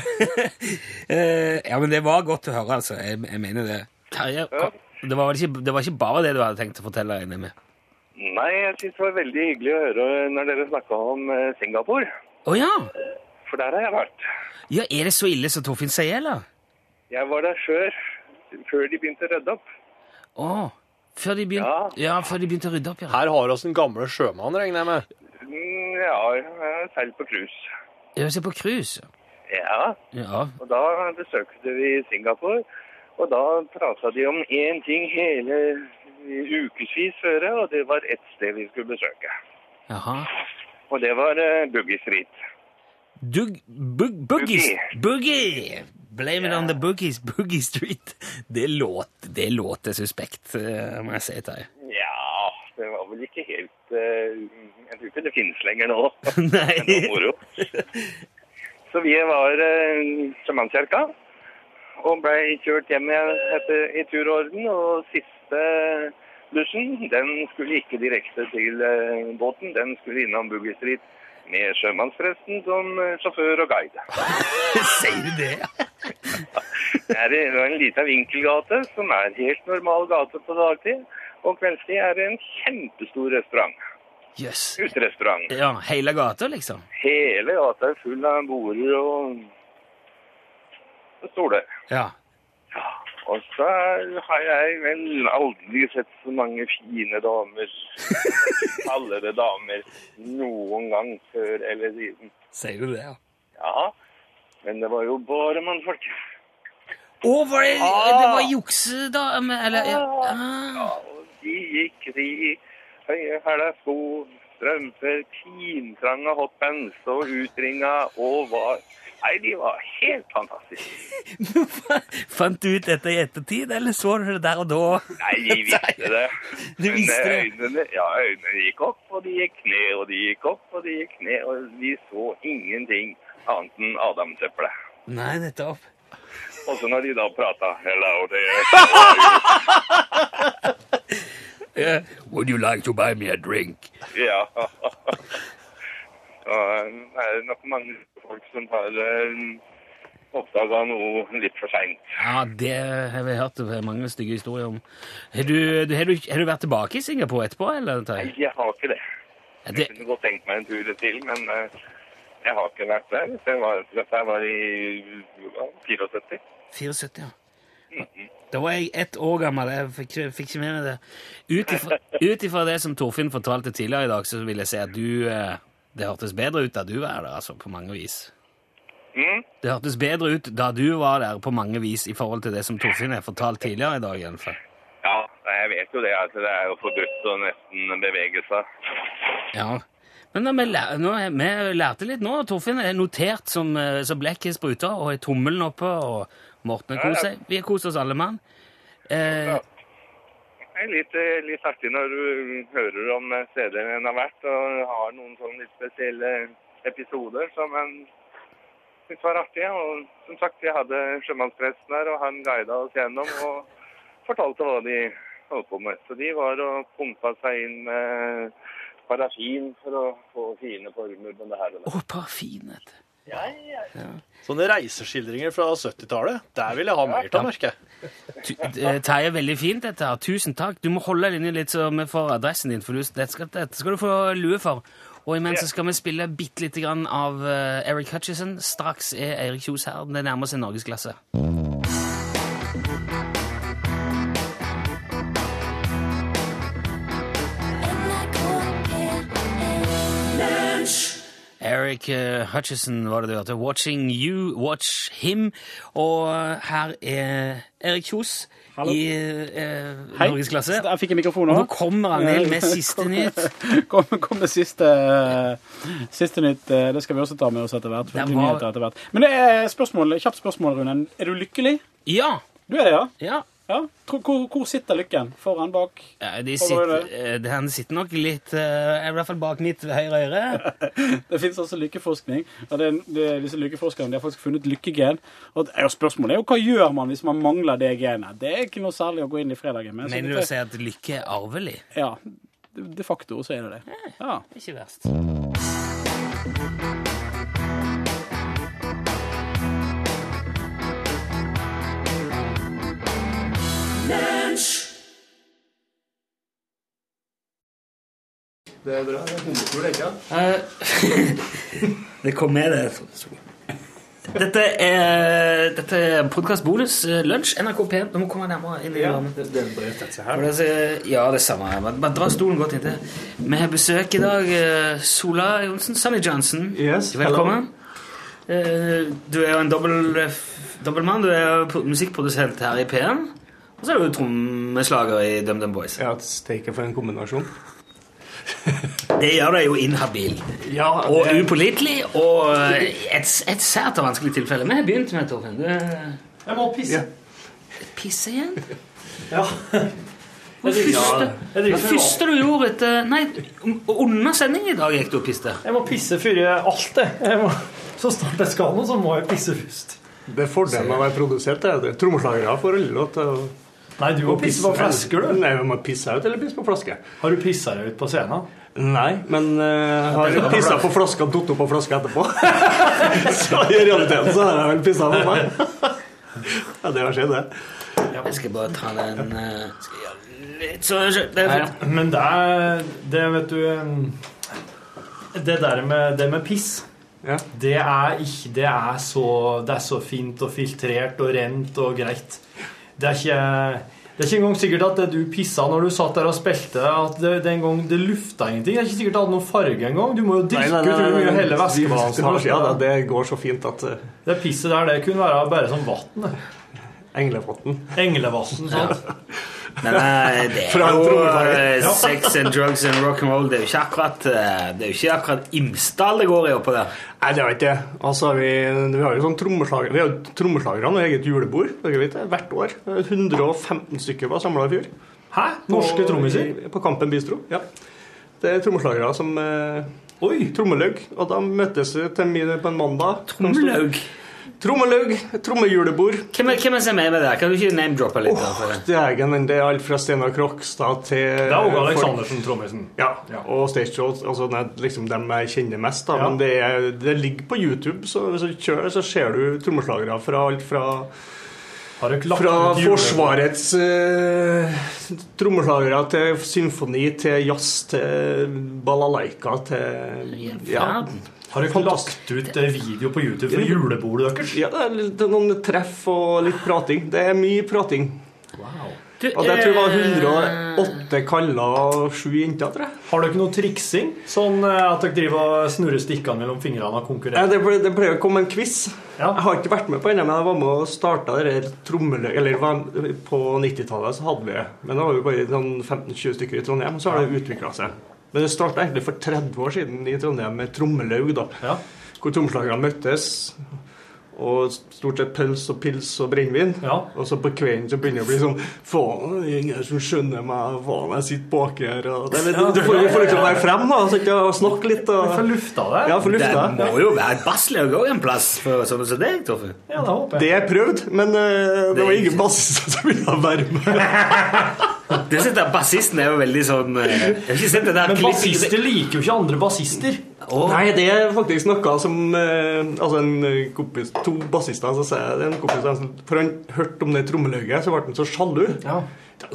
Eh, ja, men det var godt å høre, altså. Jeg, jeg mener det. Terje, det var, ikke, det var ikke bare det du hadde tenkt å fortelle, regner jeg med? Nei, jeg synes det var veldig hyggelig å høre når dere snakket om eh, Singapore. Å ja! For der har jeg vært. ja! Er det så ille som Torfinn sier, eller? Jeg var der før, før de begynte å rydde opp. Å, før de begynte, ja. før de begynte å rydde opp, ja. Her har oss en gamle sjømann, regner jeg med. Mm, Ja, jeg har seilt på cruise. Jeg ser på cruise. Ja, Ja. og da besøkte vi Singapore. Og da pratet de om én ting hele ukevis før, og det var ett sted vi skulle besøke. Jaha. Og det var uh, Boogie Street. Dug, bug, boogies. Boogie. Boogie! Blame it on the boogies. Boogie Street. Det låter, det låter suspekt, eh, må jeg si til deg. Ja, det var vel ikke helt uh, Jeg tror ikke det finnes lenger nå. Nei. Moro. Så vi var uh, sjamankirka og ble kjørt hjem igjen etter, i turorden. Og siste bussen den skulle ikke direkte til eh, båten, den skulle innom Boogie Street med sjømannspresten som eh, sjåfør og guide. Sier du det? Det er en liten vinkelgate som er helt normal gate på dagtid. Og kveldstid er det en kjempestor restaurant. Yes. Uterestaurant. Ja, hele gata, liksom? Hele gata er full av border og stoler. Ja. Og så har jeg vel aldri sett så mange fine damer, kaldere damer, noen gang før eller siden. Sier du det, ja? Ja, men det var jo bare mannfolk. Å, var det, det var juksedame, eller ja. Ja, ah. og de gikk i høye hæla sko, strømper, pintrange hotbands og utringa og var Nei, de var helt fantastiske. Fant du ut dette i ettertid, eller så du det der og da? Nei, vi visste det. Du Men visste det? øynene, ja, øynene gikk opp, og de gikk ned, og de gikk opp, og de gikk ned, og vi så ingenting annet enn adamseplet. Nei, nettopp. Og så når de da prata Hello, det Yeah. Would you like to buy me a drink? Ja. Så eh, er det nok mange folk som har eh, oppdaga noe litt for seint. Ja, det har vi hørt mange stygge historier om. Har du, har, du, har du vært tilbake i Singapore etterpå, eller? Nei, jeg har ikke det. Jeg Det, kunne godt tenkt meg en tur til, men eh, jeg har ikke vært der. Dette var, dette var i ja, 74. 74, ja. Da var jeg ett år gammel. Jeg fikk, fikk ikke med meg det. Ut ifra- det som Torfinn fortalte tidligere i dag, så vil jeg si at du eh, Det hørtes bedre ut da du var der, altså, på mange vis. Mm? Det hørtes bedre ut da du var der på mange vis i forhold til det som Torfinn har fortalt tidligere i dag. i alle fall. Ja, jeg vet jo det Altså, det er jo forbudt å nesten bevege seg. Ja. Men da, vi, lær, nå, vi lærte litt nå. Torfinn er notert som, eh, som blekket spruter, og er tommelen oppe, og Morten har kost seg. Vi har kost oss alle mann. Eh, Det er litt, eh, litt artig når du hører om eh, steder en har vært, og har noen sånne litt spesielle episoder som en syns var artige. Og som sagt, vi hadde sjømannspresten der, og han guida oss gjennom og fortalte hva de holdt på med. Så de var og pumpa seg inn med parafin for å få fine former på det her og det. Å, parfin, vet du. Sånne reiseskildringer fra 70-tallet, der vil jeg ha mer av, merker jeg. Terje, veldig fint dette her. Tusen takk. Du må holde linja litt så vi får adressen din, for dette, skal, dette skal du få lue for. Og imens så skal vi spille bitte lite grann av eh, Eric Hutchison. Straks er Eirik Kjos her. Det nærmer seg norgesklasse. Eric eh, Hutchison var det du hørte. 'Watching You, Watch Him'. Og eh, her er Erik Kjos Hallo. i eh, Hei. norgesklasse. Jeg fikk en mikrofon nå. nå kommer han ned med siste nytt. Kom, kom det siste, siste nytt. eh, Det skal vi også ta med oss etter hvert. Var- etter hvert. Men det er spørsmål, kjapt spørsmål, Rune. Er du lykkelig? Ja! Du er det, ja? ja. Ja. Hvor, hvor, sitter lykken? Foran, bak? Ja, de sitter, eh, Han sitter nok litt eh, I hvert fall bak mitt høyre øre. Det finnes altså lykkeforskning. og det, det, disse lykkeforskerne de har faktisk funnet lykkegen. Og er spørsmålet er jo hva gjør man hvis man mangler det genet? Det er ikke noe særlig å gå inn i fredagen med. Mener du å si at lykke er arvelig? Ja, de de facto så er det det. Ja. Ikke verst. Det er bra. Det er humorkul, ikke Eh, det kom med, det. Dette er, dette er podkast-bonus. eh, Lunsj, NRK P1. Nå må komme nærmere inn i ja, Det er her. Ja, det samme. her. Bare dra stolen godt inntil. Vi har besøk i dag. eh, Sola Johnsen. Sunny Johnson. Yes, Velkommen. Hello. Du er jo en dobbel, dobbeltmann. Du er musikkprodusent her i P1. Og så er det jo trommeslager i DumDum Boys. Ja, steike for en kombinasjon. Det gjør deg jo inhabil. Ja, Og det- upålitelig. Og eh, et, et sært og vanskelig tilfelle. Vi har begynt med Torfinn. Du er- Jeg må pisse. Ja. Pisse igjen? Ja. Hva første, jeg første du gjorde etter Nei, under sending i dag gikk du og piste. Jeg må pisse før alt, det. Jeg må, så snart jeg skal noe, så må jeg pisse først. Det er fordelen med å være produsert. Er. Trommeslagere får en lov til å Nei, du må pisse på flasker, du. Nei, må pisse ut eller pisse på flaske. Har du pissa deg ut på scenen? Nei, men uh, har jeg pissa på flaska og datt opp på flaska etterpå. så i realiteten så har jeg vel pissa på meg. ja, det har skjedd, det. Jeg skal bare ta den uh, skal jeg gjøre litt så det er fint. Men det er Det, vet du um, Det der med, det med piss Ja. det er, ikke, det, er så, det er så fint og filtrert og rent og greit. Det er ikke det er ikke engang sikkert at det du pissa når du satt der og spilte, at det, det en gang det lufta ingenting. Det er ikke sikkert det hadde noen farge engang. Du må jo drikke ut mye hele væskebalansen Ja, det, det går så fint at uh, Det pisset der, det kunne være bare som vann. Englevatn. Englevann. sant? Eh, det er jo eh, sex and drugs and rock and roll. Det er jo ikke akkurat eh, Det er jo ikke akkurat Imsdal det går i oppå der. Nei, det vet jeg. Altså, vi, vi har jo sånn trommeslager, vi har trommeslagerne og eget julebord dere vet det, hvert år. 115 stykker var samla i fjor. Hæ? Norske trommiser? På, Kampen bistro. Ja. Det er trommeslagere som eh, Oi! Trommelaug. Og da møttes vi til middag på en mandag. Tromlaug. Trommelaug, trommehjulebord. Hvem hvem er som er med der? Kan du ikke name-droppe litt? da, det? Dægen, men det er alt fra Steinar Krokstad til Det er Åge Aleksandersen, trommisen. Ja, Ja. og Stage Shows. altså liksom dem jeg kjenner mest. da, Ja. Men det, er, det ligger på YouTube, så hvis du kjører, så ser du trommeslagere fra alt fra, fra Forsvarets eh, trommeslagere til symfoni, til jazz, til balalaika, til ja. Har dere lagt ut eh, video på YouTube fra julebordet deres? ja, det er noen treff og litt prating. Det er mye prating. Du, Og det tror jeg var eh, 108 kaller og 7 jenter, tror jeg. Har dere noe triksing? Sånn eh, at dere driver og snurrer stikkene mellom fingrene og Ja, konkurrerer? det, ble, det pleier å komme en quiz. Ja. Jeg har ikke vært med på ennå, men jeg var med og starta trommeløy... Eller på 90-tallet så hadde vi det. Men da var vi bare sånn 15-20 stykker i Trondheim, og så har det utvikla seg. Men det starta egentlig for 30 år siden i Trondheim med trommelaug, da. Ja. Hvor trommeslagerne møttes. Og stort sett pøls og pils og brennevin. Ja. Og så på kvelden så begynner det å bli sånn Faen, det er ingen som skjønner meg. Faen, jeg sitter bak her. Og det er litt, du får, jo ikke liksom være frem da, så ikke og snakke litt. Og, For lufta det? ja, for Det må jo være basslaug òg en plass for sånne som deg, Torfinn. Ja, det håper jeg. Det er prøvd, men uh, det var ingen bassister som ville være med. Det synes jeg Bassisten er jo veldig sånn uh, Men bassister liker jo ikke andre bassister. Å, Nei, det er faktisk noe som eh, Altså en eh, kompis To bassister, så sier det er en kompis som For han hørte om det trommelauget, så ble han så sjalu. Ja.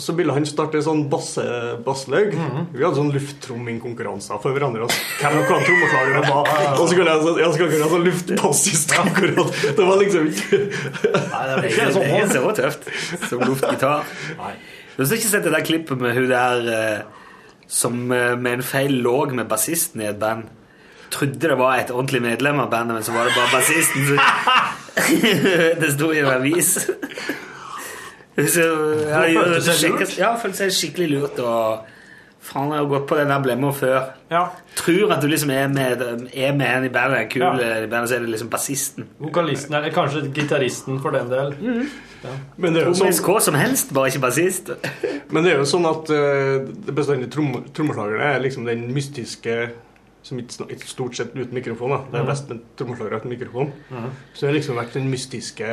Så ville han starte sånn basse, basslaug. Vi hadde sånn lufttrommingkonkurranser for hverandre. og Hvem og hva trommeslagere var. Og så skulle jeg, så- jeg skulle ha sånn luftbassist akkurat. Det var liksom ikke Nei, det er ikke sånn det er så tøft som luftgitar. Du har ikke sett det der klippet med hun der eh, som eh, med en feil lå med bassisten i et band? Trodde det var et ordentlig medlem av bandet, men så var det bare bassisten. Så det sto i en avis. Så ja, følte seg? Ja, følte seg skikkelig lurt. Og faen, jeg har gått på den der blemma før. Ja. Tror at du liksom er med, er med en i bandet, er kul Ja. i bandet, så er det liksom bassisten. Vokalisten, eller kanskje gitaristen for den del. Men det er jo sånn, hva som helst, bare ikke bassist. men det er jo sånn at uh, det bestandig trom, trommeslagerne er liksom den mystiske som ikke snakker stort sett uten mikrofon. da. Det er best en trommeslager uten mikrofon. Så det har liksom vært den mystiske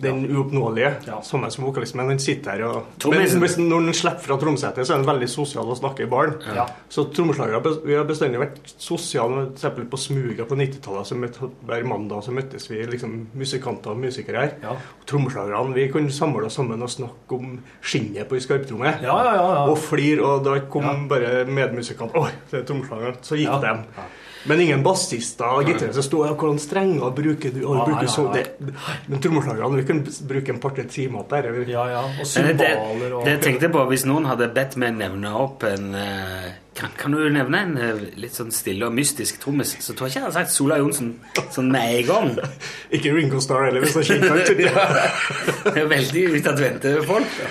den uoppnåelige, Ja. samme som vokalisten. Men den sitter her og Men hvis, når den slipper fra tromsetet, så er den veldig sosial og snakker i baren. Ja. Så trommeslagere vi har bestandig vært sosiale. Eksempel på Smuga på 90-tallet. Hver mandag så møttes vi liksom musikanter og musikere her. Ja. Trommeslagerne vi kunne samle oss sammen og snakke om skinnet på ei skarptrommet. Ja, ja, ja, ja. Og flire, og da kom Ja. bare medmusikanter. Oi, det er trommeslageren. Så gikk Ja. de. Men ingen bassister og gitarister står ja, hvordan strenger bruker du? Og Ja, bruker ja, så, ja. det, men trommeslagerne vi kan bruke en par-tre timer på det. Ja, ja. Og cymbaler og det tenkte jeg på Hvis noen hadde bedt meg nevne opp en eh, kan, kan du nevne en eh, litt sånn stille og mystisk trommis? Så tror jeg ikke jeg hadde sagt Sola Johnsen sånn med en gang. Ikke Ringo Starr heller, hvis jeg kjenner han. Det er veldig utadvendte folk. Ja.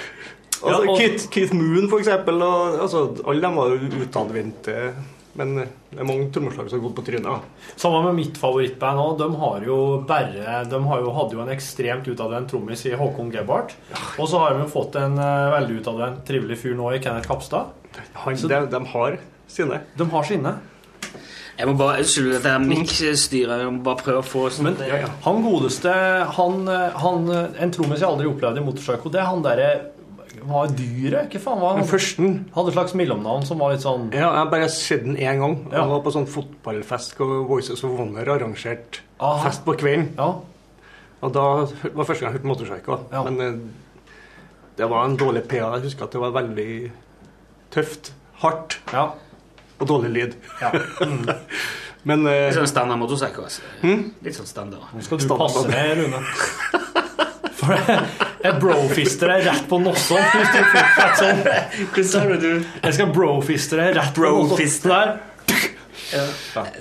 Altså, Ja, og- Keith, Keith Moon, for eksempel. Og, altså, alle de var utadvendte. Men det er mange trommeslagere som har gått på trynet. Sammen med mitt favorittband òg. De har jo bare De har jo, hadde jo en ekstremt utadvendt trommis i Håkon Gebhardt. Og så har de jo fått en eh, veldig utadvendt, trivelig fyr nå i Kenneth Kapstad. Han, de, de har sine. De har sine. Jeg må bare at dette er mikkstyret. Jeg må bare prøve å få sånn Men han godeste han, eh, han, eh, En trommis jeg aldri opplevde i Motorpsycho, det er han derre Hva er dyret? Hva faen var Den han? første Hadde et slags mellomnavn som var litt sånn ja, Jeg har bare sett den én gang. Ja. Jeg var på sånn fotballfest hvor Voices of Wonder arrangerte fest på kvelden. Ja. Og da var første gang jeg hørte Motorpsycho. Ja. Men eh, det var en dårlig PA. Jeg husker at det var veldig tøft, hardt ja. og dårlig lyd. ja. Mm. Men eh, Litt sånn standard motorpsycho. Altså. Hmm? Litt sånn standard. Nå skal du Standard. passe deg, Rune. For jeg brofister deg rett på nossen. Hvis du sånn Hva sa du? Jeg skal brofister deg rett på nossen. Der.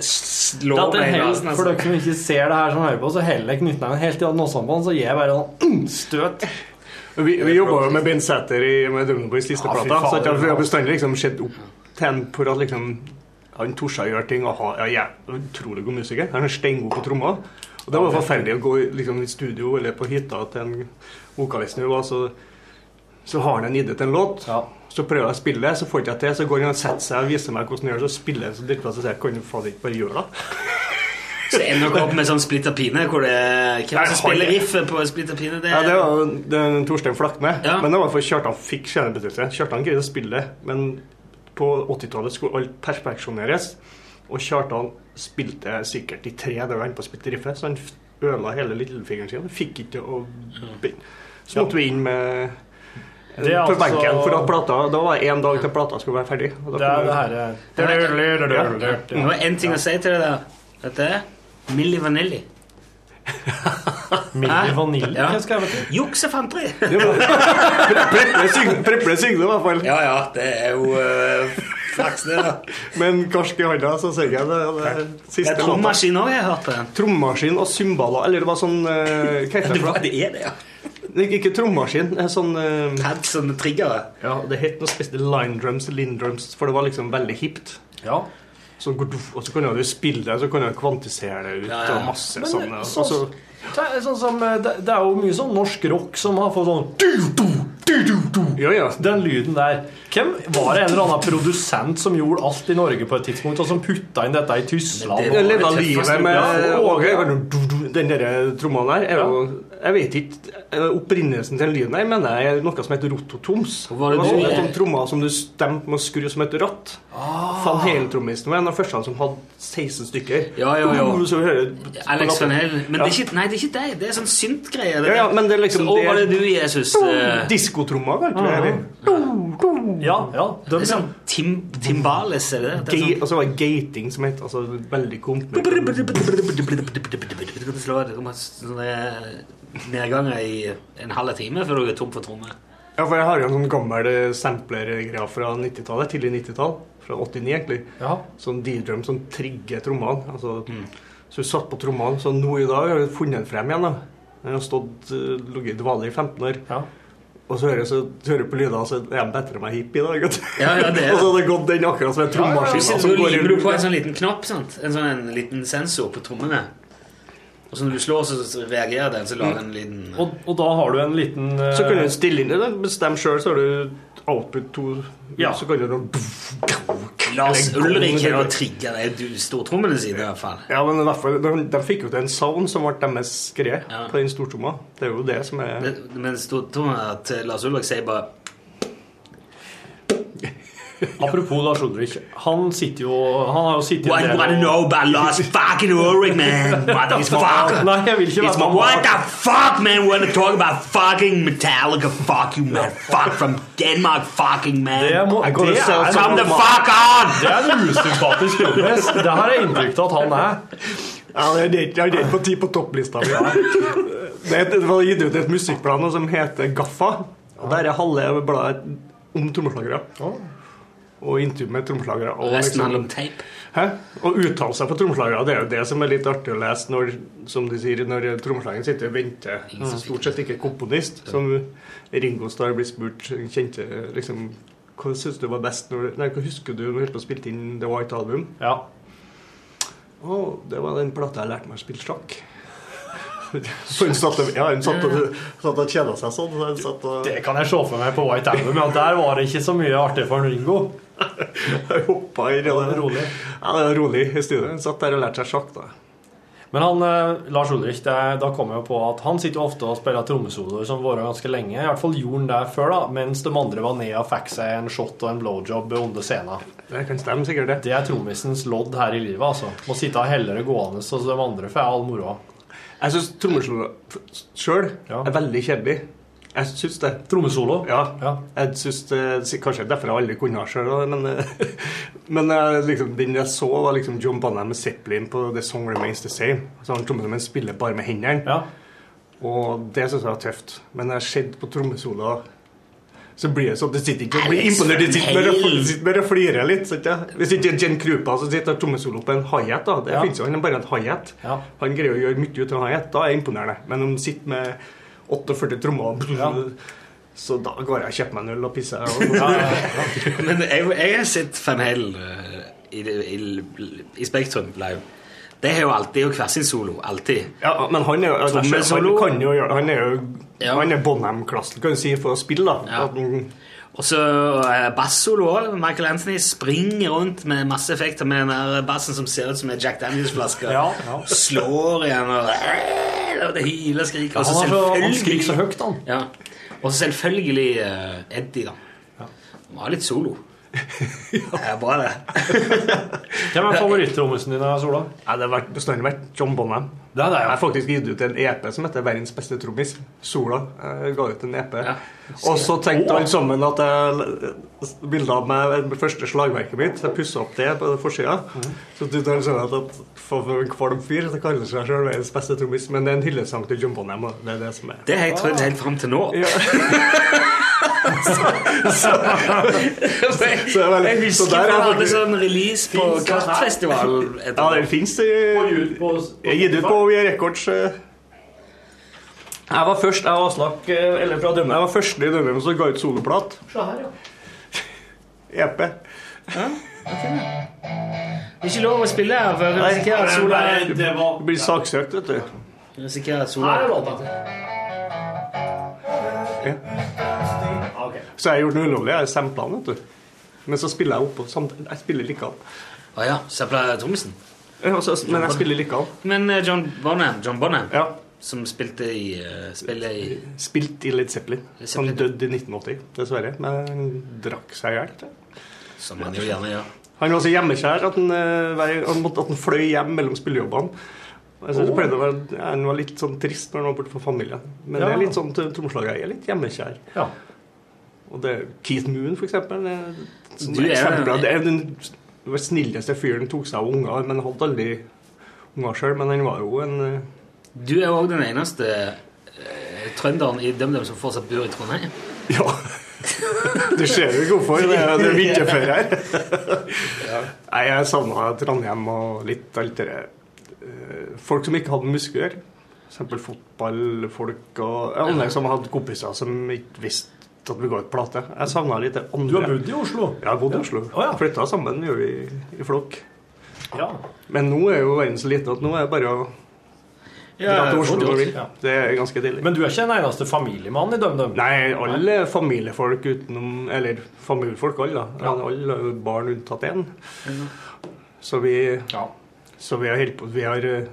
Slå Det meg i halsen, for dere som ikke ser det her som hører på, så heller jeg knyttneven helt i nossen på den, så gir jeg bare sånn mm, støt. vi, vi jobba jo med Ben Sæther i med Døgneboys siste Ja, fy. Så vi har ja. bestandig liksom sett opp til en for at liksom han torde å gjøre ting og ha ja, ja, utrolig god musiker. Han er steingod på trommer. Og det var forferdelig å gå i- liksom, i studio eller på hytta til en vokalist så, så har han en idé til en låt. Ja. Så prøver jeg å spille så får jeg ikke til. Så går han og setter seg og viser meg hvordan han gjør det, så spiller jeg så drittbra, så sier jeg kan du faen ikke bare gjøre det? Så ender dere opp med sånn splitter pine, hvor det Hvem som spiller riff på splitter pine? Det Ja, det var det Torstein Flakne. Ja. Men det var for Kjartan fikk scenebetydelse. Kjartan greide å spille det, men på 80-tallet skulle alt perfeksjoneres. Og Kjartan spilte sikkert i tre dager han på spilte riffet, så han ødela hele lillefingeren sin. Fikk ikke å begynne. Så måtte vi inn med Det er på altså- benken for at plata Da var det én dag til plata skulle være ferdig. Og da Det er kom det vi- herre Det var én ting å si til det der. Dette er Milli Vanilli. Milli Vanilli? Ja. Hva skal jeg til? Juksefanteri! Preple syngde i hvert fall. Ja ja, det er jo uh, flaks, ja. Men karsk i handa, så sier jeg det. det Det siste er trommaskin òg jeg har hørt på den. Trommaskin og cymbaler. Eller det var sånn uh, Hva heter det? for? Det er det, ja. Det Ikke trommaskin. det Sånn uh, sånne triggere. Ja, det het noe spesielt line drums, lin drums, for det var liksom veldig hipt. Ja. Så, og så kunne du spille det, så kunne du kvantisere det ut, Ja, ja. og masse Men, sånne. så- så, Det er, sånn som, eh, det, det er jo mye sånn norsk rock som har fått sånn du, du, du. Den lyden der. Hvem Var det en eller annen produsent som gjorde alt i Norge på et tidspunkt, og som putta inn dette i Tyskland? Jeg det- det tøffeste livet med ja, Åge. ja. du- du- Den der tromma der er jo Jeg vet ikke eh, opprinnelsen til den lyden der, men det er noe som heter rototoms. var det det var sånne trommer som du stemte med å skru som et ratt. Ah. Van Halen-trommisten var en av de første som hadde 16 stykker. Ja, ja, ja. Så hører Alex Van Halen. Men Ja. det er ikke, nei, det er ikke deg. Det er sånn synt-greie. Ja, ja, men det er liksom Så, Å, det- var det du, Jesus? eh, Diskotrommer, kalte vi det. Ja, ja. Det er sånn tim, timbales, er det det? Ga- er sånn, Og så var det gating som het altså veldig komplisert. Slå det kommer sånne nedganger i en halv time før du er tom for trommer. Ja, for jeg har jo en sånn gammel sampler-greie fra 90-tallet, tidlig 90-tall. Fra 89, egentlig. ja. Sånn D-drum som trigger trommene. Altså, Så du satt på trommene. Så nå i dag har jeg funnet den frem igjen. da. Den har stått uh, ligget i dvale i 15 år. ja. Og så hører jeg, hører på lyder, så er de bedre enn meg hipp i dag. vet du. Ja, ja, det er og så hadde det gått den akkurat som en trommaskin. Så som da går limer du på en sånn liten knapp, sant? En sånn en liten sensor på trommene. Og så når du slår, så reagerer den, så lager den en liten Og, og da har du en liten uh... Så kan du stille inn det. Bestem sjøl, så har du output to Ja. Så kan du Lars Ulrik har trigga stortrommene sine, i hvert fall. Ja, men i fall, de, de fikk jo til en sound som ble deres greie Ja. på den stortromma. Det er jo det som er Men, men stortromma til Lars Ulrik sier bare Apropos Lars Ulrik. Han sitter jo Han har jo sittet What what you know about Lars fucking Ulrik, man? What the fuck? Nei, jeg vil ikke være med. what the fuck, man? We're gonna talk about fucking Metallica. Fuck you, man. Fuck from Denmark, fucking man. Det, må, Jeg går det, er, Come the fuck on! det er en usympatisk jobbes. Det har jeg inntrykk av at han er. Ja, det er ikke- på ti på topplista mi. Det, var gitt ut et musikkblad som heter Gaffa. Og Der er halve bladet om trommeslagere. Og intervju med trommeslagere. Og resten handler om tape. Hæ? Og uttale seg på trommeslagere, det er jo det som er litt artig å lese når, som de sier, når trommeslageren sitter og venter. Han er stort sett ikke komponist. Som Ringo Starr blir spurt, kjente liksom Hva syns du var best når Nei, hva husker du når du spille inn The White Album? Ja. Å, det var den plata jeg lærte meg å spille sjakk. Så hun satt, og- ja, hun satt og, og kjeda seg sånn. så og, Det kan jeg se for meg på White Album. Ja, der var det ikke så mye artig for Ringo. Jeg hoppa i det. var rolig. Ja, det var rolig i studio. Han satt der og lærte seg sjakk, da. Men han, eh, Lars Ulrich, det, da kommer jeg på at han sitter jo ofte og spiller trommesoloer som varer ganske lenge. I hvert fall gjorde han det før, da, mens de andre var nede og fikk seg en shot og en blowjob under scenen. Det kan stemme, sikkert det. Det er trommisens lodd her i livet, altså. Må sitte og helle det gående, så de andre får all moroa. Jeg syns trommesolo sjøl er veldig kjedelig. Jeg syns det. Trommesolo? Ja. Ja. Jeg synes det, Kanskje derfor jeg aldri kunne ha sjøl, men, men eh, liksom, den jeg så, var liksom John Bonham med Zeppelin på The Song Remains The Same. Så han trommesoloen spiller bare med hendene. Ja. Og det syns jeg var tøft. Men jeg har sett på trommesoloer så blir det sånn, det sitter ikke og blir imponert. Det sitter bare og- Hale. sitter bare og flirer litt. ja? Hvis ikke Jen Krupa så sitter trommesolo på en hi-hat, da. Det Ja. finnes jo han er bare en hi-hat. Ja. Han greier å gjøre mye ut av en hi-hat. Da er jeg imponerende. Men om sitter med 48 trommer Ja. Så da går jeg og kjøper meg en øl og pisser. Og, Ja, ja, ja. Men jeg, jeg har sett Van Hell eh, i, i, i Spektrum live. Det har jo alltid jo hver sin solo. Alltid. Ja, men han er jo altså. Han kan jo Han er jo Ja. Han er Bonham-klassen, kan du si, for å spille, da. Ja. Og så eh, bassolo òg. Michael Anthony springer rundt med masse effekter med den der bassen som ser ut som en Jack Daniels-flaske. Ja, ja. Slår igjen og, og det hyler og skriker. Og så Han, så, han skriker så høyt, han. Ja. Og så selvfølgelig eh, Eddie, da. Han var litt solo. Det er bra, det. Hvem er favoritt-trommisen din, Sola? Ja, det har bestandig vært John Bonham. Det er det, Jeg har faktisk gitt ut en EP som heter 'Verdens beste trommis'. Sola. Jeg ga ut en EP. Ja. Og så tenkte alle sammen at jeg bildet av meg det første slagverket mitt. Jeg pussa opp det på forsida. Så du tar sånn at, at for en kvalm fyr så kaller seg selv verdens beste trommis. Men det er en hyllesang til John Bonham. Det er det som er Det har jeg trodd helt fram til nå. Så så, så, jeg husker der er hadde sånn release på det? Kartfestival. Ja, det fins. Jeg har gitt ut på Via Records. eh, Jeg var først, jeg var eh, eller fra. Jeg var første i Dømme som ga ut soloplat. Se her, ja. EP. Ikke lov å spille her, for vi risikerer at sola det blir saksøkt, vet du. vi risikerer at sola er. Så jeg har gjort noe ulovlig. Jeg sampla den, vet du. Men så spiller jeg oppå samtidig. Jeg spiller likevel. Å ja. Sampla trommisen. Ja, altså, Men jeg spiller likevel. Men eh, John Bonham, John Bonham Ja. som spilte i uh, Spiller i Spilt i Led Zeppelin. Led Han Zeppelin. døde i 1980, dessverre. Men han drakk seg i hjel. Som han jo gjerne gjør. Han var så hjemmekjær at han, eh, han, at han fløy hjem mellom spillejobbene. Være, Han var litt sånn trist når han var borte fra familien. Men det er litt sånn trommeslager. Jeg er litt hjemmekjær. Ja. Og det, Keith Moon, for eksempel. det et sånt Du er- eksempel. Det er den den snilleste fyren. Tok seg av unger, men hadde aldri unger sjøl. Men han var jo en eh, Du er òg den eneste eh, trønderen i DumDum som fortsatt bor i Trondheim. Ja. Du ser jo hvorfor. Det er, det er vinterføre her. Nei, jeg savna Trondheim og litt alt det eh, Folk som ikke hadde muskler. F.eks. fotballfolk og andre som hadde kompiser som ikke visste at vi ga ut plate. Jeg savna litt det andre. Du har bodd i Oslo? Ja, jeg har bodd i Oslo. Oh, ja. Flytta sammen gjør vi i, i flokk. Ja. Men nå er jo verden så liten at nå er det bare å dra til Oslo når du vil. Det er ganske deilig. Men du er ikke den eneste familiemann i DumDum? Nei, alle familiefolk utenom Eller familiefolk, alle. da. Alle barn unntatt én. Så vi, Ja. så vi har, på, vi har eh,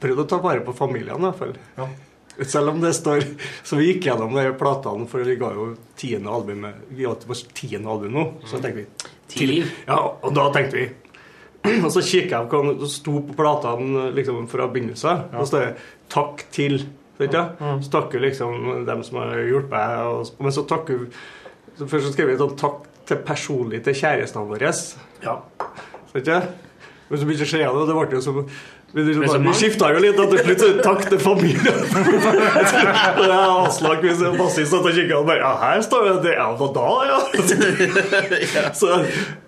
prøvd å ta vare på familiene, i hvert fall. Ja. Selv om det står Så vi gikk gjennom de platene, for vi ga jo tiende albumet Vi ga ut vårt tiende album nå. Så tenkte vi til, Ja, og da tenkte vi Og så kikket jeg på hva det sto på platene liksom, fra begynnelsen. Og så står det 'Takk til'. Vet du? Så takker liksom dem som har hjulpet meg. Men så takker så Først så skrev vi sånn 'Takk til personlig til kjærestene våre'. Ja. Vet du? Men så begynte det å skje igjen, og det ble jo så vi, så skifta jo litt, og til slutt så takk til familien. Det er har Aslak hvis jeg bassist satt og kikka og bare Ja, her står det det. Ja, hva da, ja? så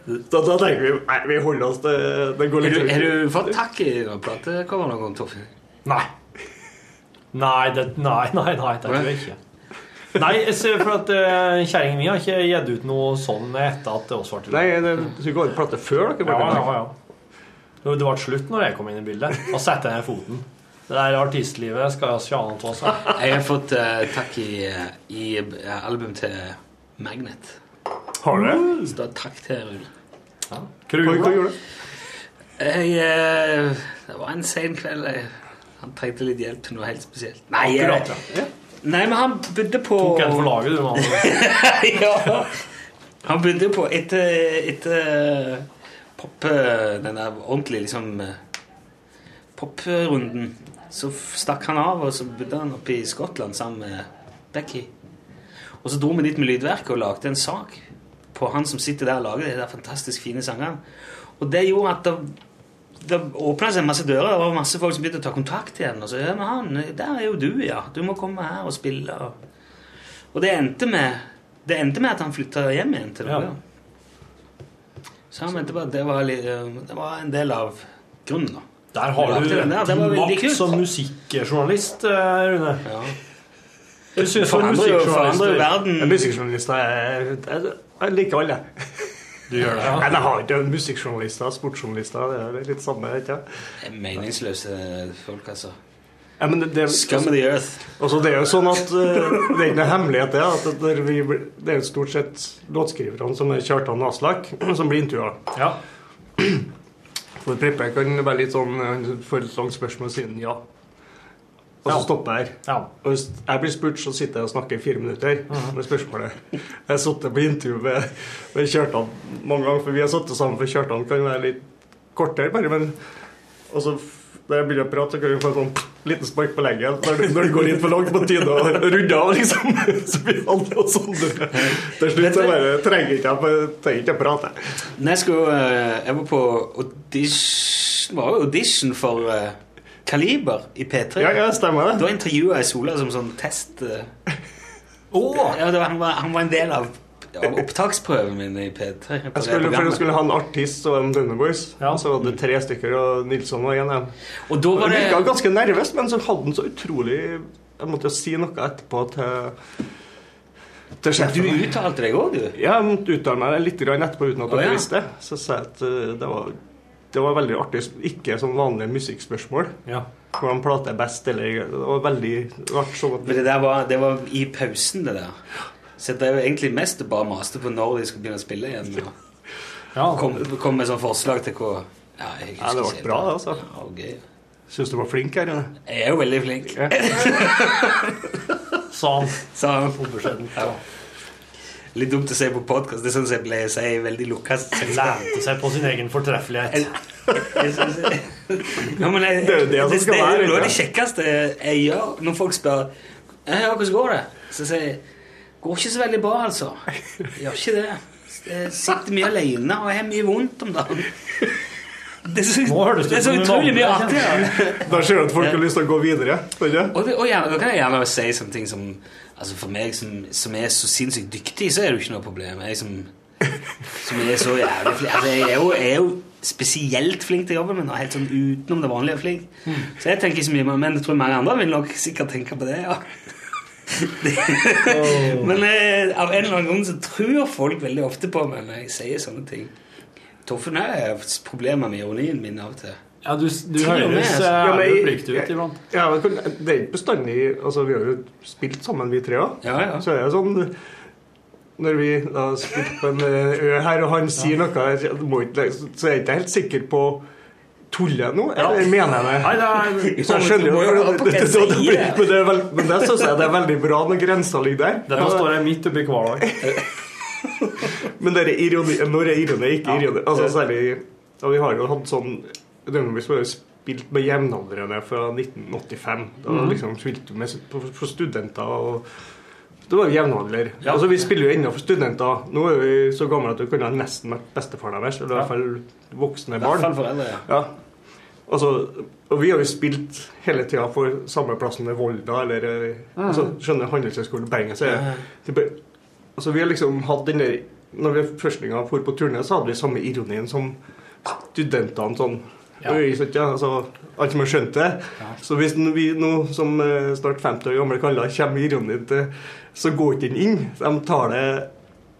da, da tenker vi Nei, vi holder oss til Det går Har litt du, har du fått takk i platecover noen gang, Torfinn? Nei. Nei, det, nei, nei, nei, det tror jeg ikke. Nei, for at uh, kjerringen min har ikke gitt ut noe sånn etter at oss ble Nei, det, skulle ga ut plate før dere Ja, ble ja, ja. Det det ble slutt når jeg kom inn i bildet. Da setter jeg ned foten. Det der artistlivet skal jeg ha av. seg. Jeg har fått uh, takk i, i eh, album til Magnet. Har du det? Så da takk til Rune. Hva Hva, hva gjorde du? Jeg, eh, det var en sen kveld. Jeg, han trengte litt hjelp til noe helt spesielt. Nei, Akkurat, ja. nei men han bodde på Tok en for laget, du. mann. ja. Han begynte på etter, etter pop, den der ordentlige liksom eh, poprunden. Så stakk han av, og så bodde han oppe i Skottland sammen med Becky. Og så dro vi dit med Lydverket og lagde en sak på han som sitter der og lager de der fantastisk fine sangene. Og det gjorde at det, det åpna seg masse dører. Det var masse folk som begynte å ta kontakt igjen. Og så, ja, men han, der er jo du, ja. Du må komme her og spille. Og, og det endte med det endte med at han flytta hjem igjen til Norge. Så han mente bare det var, litt, det var en del av grunnen, da. Der har du din makt som musikkjournalist, eh, Rune. Ja. Jeg synes som Forandrer jo, forandrer jo musikkjournalist verden. Musikkjournalister jeg, jeg, jeg liker alle. Du gjør det, Nei, ja. jeg har ikke musikkjournalister, sportsjournalister. Det er litt samme, ikke? Meningsløse folk, altså. Ja, men det, det, Scum of the earth. altså, det er jo sånn at uh, Det er ikke noe hemmelighet, det. At det, vi, det er stort sett låtskriverne som er Kjartan Aslak, som blir intervjua. Ja. For Preppe kan være litt sånn Han får et langt spørsmål siden ja. Og så Ja. stopper jeg her. ja. Og hvis jeg blir spurt, så sitter jeg og snakker i fire minutter med spørsmålet. Jeg har sittet på intervju med, med Kjartan mange ganger, for vi har sittet sammen, for Kjartan kan være litt kortere, bare, men Og så når jeg begynner å prate, så kan du få en sånn liten spark på leggen når, du, når du går litt for langt på tide å runde av, liksom. Så blir alle sånn Til slutt så bare trenger ikke jeg trenger ikke å prate. Når jeg, skulle, eh, jeg var på audition, var jo audition for eh, Kaliber i P3. Ja, ja, stemmer det. Da intervjua jeg Sola som sånn test... eh, ja, var, han, var, han var en del av, av opptaksprøven min i P3. på Jeg skulle, for jeg skulle ha en artist og en Denne Boys. Ja. Så var det tre stykker, og Nilsson var igjen. Og da var det virka ganske nervøs, men så hadde han så utrolig Jeg måtte jo si noe etterpå til til Du uttalte deg òg, du. Ja, jeg måtte uttale meg litt grann etterpå uten at dere oh, ja. visste det. Så sa jeg at eh, det var, det var veldig artig. Ikke sånn vanlige musikkspørsmål. ja. Hvordan plate er best, eller Det var veldig rart. Sånn at Men det der var, det var i pausen, det der. Så det er jo egentlig mest bare maste på når de skal begynne å spille igjen. Og ja. kom, kom med sånn forslag til hva ja, jeg Ja, det ble bra, det, altså. Ja, okay. Syns du var flink her. Rune? Jeg er jo veldig flink, Sa han. sa han. Beskjeden. Ja. Litt dumt å si på podkast. Det er sånn som jeg pleier å si veldig lukka Lente seg på sin egen fortreffelighet. ja, men jeg, Det er jo det som skal være. det er noe av det kjekkeste jeg gjør når folk spør Ja, hvordan går det? Så sier jeg Går ikke så veldig bra, altså. Gjør ikke det. Jeg sitter mye alene og har mye vondt om dagen. Det er så, det det er så utrolig mye artig. Da ser du at folk har lyst til å gå videre. du? Og, det, og gjerne, da kan jeg gjerne si sånne ting som Altså For meg som, som er så sinnssykt dyktig, så er det jo ikke noe problem. Jeg som, som er så jævlig flink altså, Jeg er jo, jeg er jo spesielt flink til jobben min, og helt sånn utenom det vanlige flink. Så jeg tenker ikke så mye, men- jeg tror mange andre vil nok sikkert tenke på det. ja Men eh, av en eller annen grunn så tror folk veldig ofte på meg når jeg sier sånne ting. Toffen har problemer med ironien min av og til. Ja, du, du høres altså. Ja, men ærlig jeg- oppriktig ut iblant. Ja, det er ikke bestandig altså Vi har jo spilt sammen, vi tre òg. Ja, ja. Så er det sånn Når vi da spiller på en eh, ø her, og han sier noe her, så er jeg ikke helt sikker på Tuller nå, eller mener jeg det? Nei, nei, nei. Så jeg skjønner jo det- det- det- det, vel- men det syns jeg det er veldig bra når grensa ligger der. Dette står jeg midt oppi hver dag. Men det er ironi, når er ironi, ikke Ja. ironi. Altså særlig ja, Vi har jo hatt sånn har jo spilt med jevnaldrende fra 1985. Da Mhm. liksom spilte vi med, for, for studenter og Det var vi jevnaldrende. Ja. Altså, vi spiller jo innenfor for studenter. Nå er vi så gamle at du kunne nesten vært bestefaren deres. Eller i hvert fall voksne I hvert barn. fall foreldre. ja. Ja. Altså, og vi har jo spilt hele tida for samme plassen ved Volda, eller mm. altså, skjønner Handelshøyskolen Bergen. Så er, bare- altså, vi har liksom hatt den der Når vi første gang for på turné, så hadde vi samme ironien som studentene. sånn Ja. Øy, så ikke, altså, alt som har skjønt det. Så hvis vi nå som eh, snart 50 år gamle kaller kommer ironien til Så går ikke den inn. De tar det